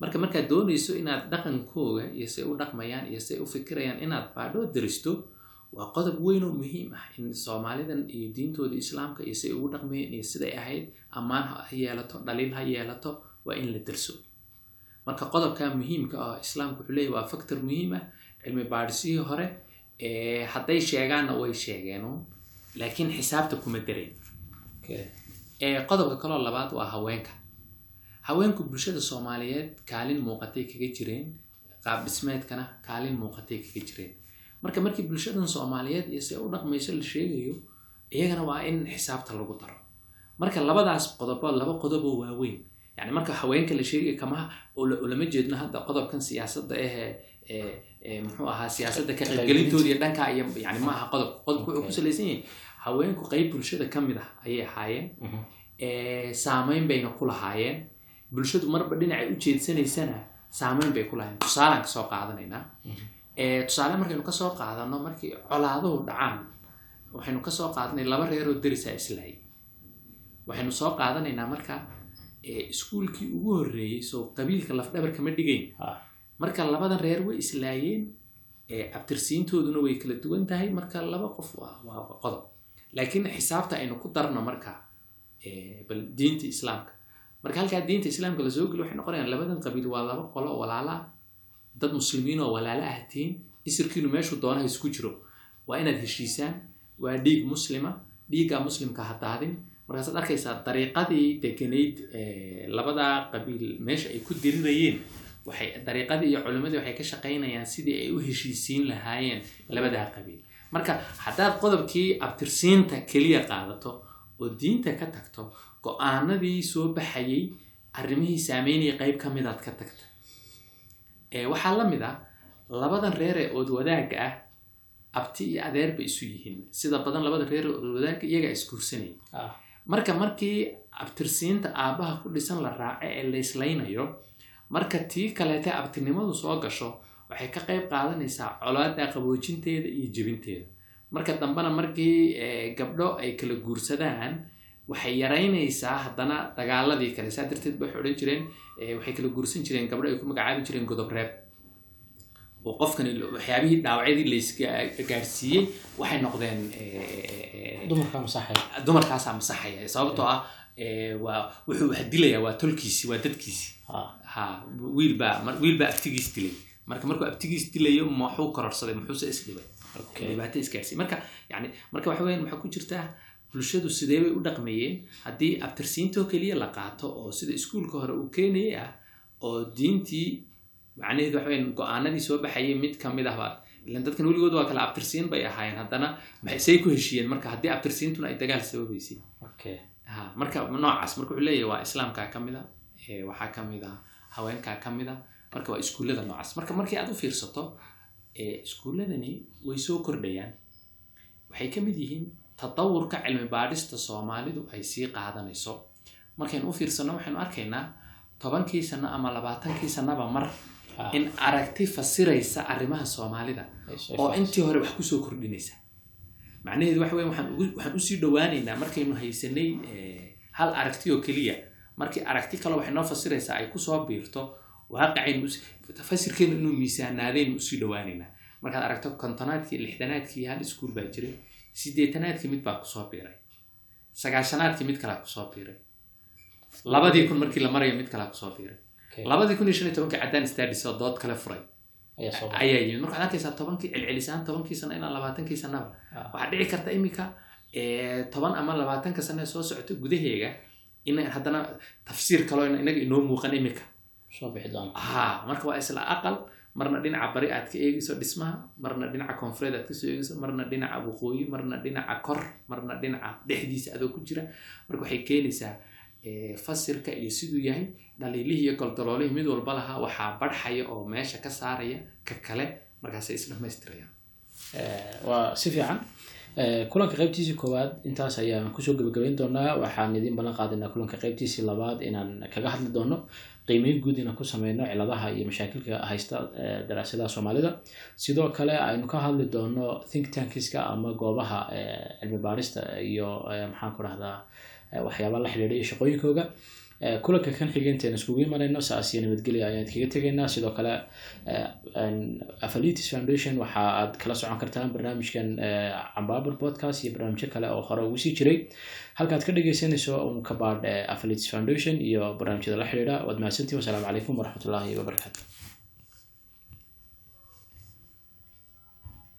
marka markaad doonayso inaad dhaqankooga iyo siday u dhaqmayaan iyo siday u fikirayaan inaad baadhoo daristo waa qodob weyn oo muhiim ah in soomaalidan iyo diintooda islaamka iyo siday ugu dhaqmayeen iyo siday ahayd ammaan ha yeelato dhaliil ha yeelato waa in la darso marka qodobka muhiimka ah islaamku wuxuu leeyahy waa factor muhiim ah cilmi baadhisihii hore hadday sheegaanna way sheegeen laakiin xisaabta kuma Eh, qodobka kaloo labaad waa haweenka haweenku bulshada soomaaliyeed kaalin muuqatay kaga jireen. Qaab dhismeedkana kaalin muuqatay kaga jireen. Marka markii bulshadan soomaaliyeed iyo si u dhaqmayso la sheegayo iyagana waa in xisaabta lagu daro. Marka labadaas qodobo laba qodoboo waaweyn yani marka haweenka la sheegay kama ula- ulama jeedno hadda qodobkan siyaasadda ahee ee ee muxuu ahaa siyaasadda ka qaybgelintooda iyo dhankaa iyo yani ma aha qodob qodobku wuxuu ku salaysan yahay. Haweenku qayb bulshada ka mid ah ayay ahaayeen.
Mhm.
ee saameyn bayna ku lahaayeen bulshadu marba dhinacay u jeedsanaysana saameyn bay ku lahaayeen tusaalaan ka soo qaadanaynaa. Ee tusaale markaynu ka soo qaadano markii colaaduhu dhacaan waxaynu ka soo qaadanay laba reeroo derisaa islahay waxaynu soo qaadanaynaa marka ee iskuulkii ugu horreeyey soo qabiilka lafdhabar kama dhigayn. Marka labadan reer way islaayeen ee abtirsiintooduna way kala duwan tahay. Marka laba qof waa qodob. Laakiin xisaabta aynu ku darno marka bal diinta islaamka marka halkaa diinta islaamka la soo geliyo waxay noqonayaan labadan qabiil waa laba qolo oo walaala dad muslimiin oo walaala ah tihiin isirkiinu meeshuu doonaha isku jiro. Waa inaad heshiisaan waa dhiig muslima dhiiggaa muslimka ha daadin. Markaasaad arkaysaa dariiqadii deganayd labadaa qabiil meesha ay ku dirirayeen waxay dariiqadii iyo culimmadii waxay ka shaqaynayaan sidii ay u heshiisiin lahaayeen labadaa qabiil. Marka haddaad qodobkii abtirsiinta keliya qaadato oo diinta ka tagto go'aanadii soo baxayay arrimihii saameynaya qeyb ka midaad ka tagta. Waxaa la mid ah labadan reer ee ood wadaagga ah abti iyo adeer bay isu yihiin. Sida badan labada reer ee ood wadaagga iyagaa isguursanaya marka markii abtirsiinta aabbaha ku dhisan la raaco ee la islaynayo marka tii kaleete abtinimadu soo gasho waxay ka qayb qaadanaysaa colaada qaboojinteeda iyo jebinteeda. Marka dambena markii gabdho ay kala guursadaan waxay yaraynaysaa haddana dagaaladii kale. Saa darteed ba waxay odhan jireen waxay kala guursan jireen gabdho ay ku magacaabi jireen godob reeb oo qofkani waxyaabihii dhaawacyadii laysgaarsiiyey waxay noqdeen
dumarka masaxaya
dumarkaasaa masaxaya sababtoo ah waa wuxuu wax dilayaa waa tolkiisi waa dadkiisi ha wiilbaa wiilbaa abtigiis dilay. Marka markuu abtigiis dilayo maxuu kororsaday muxuuse isdhibay dhibaato isgaarsiiy marka yani marka waxa weyan waxaa ku jirtaa bulshadu sidee bay u dhaqmayeen haddii abtirsiintoo keliya la qaato oo sida iskuulka hore uu keenayay ah oo diintii macnaheedu waxa weyan go'aanadii soo baxayay mid ka mid ah baa ilan dadkan weligood waa kale abtirsiin bay ahaayeen. Haddana maxay ku heshiiyeen? Marka haddii abtirsiintuna ay dagaal sababaysay ha marka noocaas marka wuxuu leeyahay waa islaamkaa ka mid a waxaa ka mid a haweenkaa ka mid a marka waa iskuullada noocaas. Marka markii aad u fiirsato iskuulladani way soo kordhayaan. Waxay ka mid yihiin tatawurka cilmi baadhista soomaalidu ay sii qaadanayso. Markaynu u fiirsano waxaynu arkaynaa tobankii sano ama labaatankii sanaba mar in aragti fasiraysa arrimaha soomaalida oo intii hore wax ku soo kordhinaysa. Macnaheedu waxa weya waxaan u sii dhowaaneynaa markaynu haysanay hal aragti oo keliya. Markii aragti kale waxay noo fasiraysaa ay ku soo biirto waaqicaynu fasirkeenu inuu miisaanaadaynu u sii dhowaaneynaa markaad aragto kontonaadkii lixdanaadkii hal iskuul baa jiray sideetanaadkii mid baa ku soo biiray. Sagaashanaadkii mid kalaa ku soo biiray. Labadii kun markii la marayo mid kalaa ku soo biiray. Labadii kun iyo shan iyo tobankii caddaan stadis oo dood kale furay. Ayaa yimid. Marka waxaad arkaysaa tobankii celcelisaan tobankii sano ilaa labaatankii sanaba waxaa dhici karta imika toban ama labaatanka sano ee soo socota gudaheega in haddana tafsiir kaloo inaga inoo muuqan imika ha marka waa isla aqal marna dhinaca bari aad ka eegayso dhismaha marna dhinaca koonfureed aad ka soo eegayso marna dhinaca waqooyi marna dhinaca kor marna dhinaca dhexdiisa adoo ku jira. Marka waxay keenaysaa fasirka iyo siduu yahay dhaliilihii iyo goldaloolihii mid walba lahaa waxaa barxaya oo meesha ka saaraya ka kale markaasay isdhamaystirayaan
waa si fiican kulanka qaybtiisii koowaad intaas ayaan ku soo gebagabayn doonaa waxaan idiin ballan qaadaynaa kulanka qaybtiisii labaad inaan kaga hadli doono. Qiimeyn guud inaan ku sameyno ciladaha iyo mashaakilka haysta daraasadaha soomaalida. Sidoo kale aynu ka hadli doono think tankiska ama goobaha cilmi baarista iyo maxaan ku dhahdaa waxyaaba la xidhiidha iyo shaqooyinkooga kulanka kan xiga iskugu imanayno saas iyo nabadgelya ayaan kaga tegaynaa. Sidoo kale affiliates foundation waxa aad kala socon kartaan barnaamijkan cambaabur podcast iyo barnaamijyo kale oo hore ugu sii jiray. Halkaad ka dhegeysanayso un ka baadh affiliates foundation iyo barnaamijyada la xidhiidha. Waad mahadsantiin wasalaamu calaykum waraxmatullaahi wabarakaatu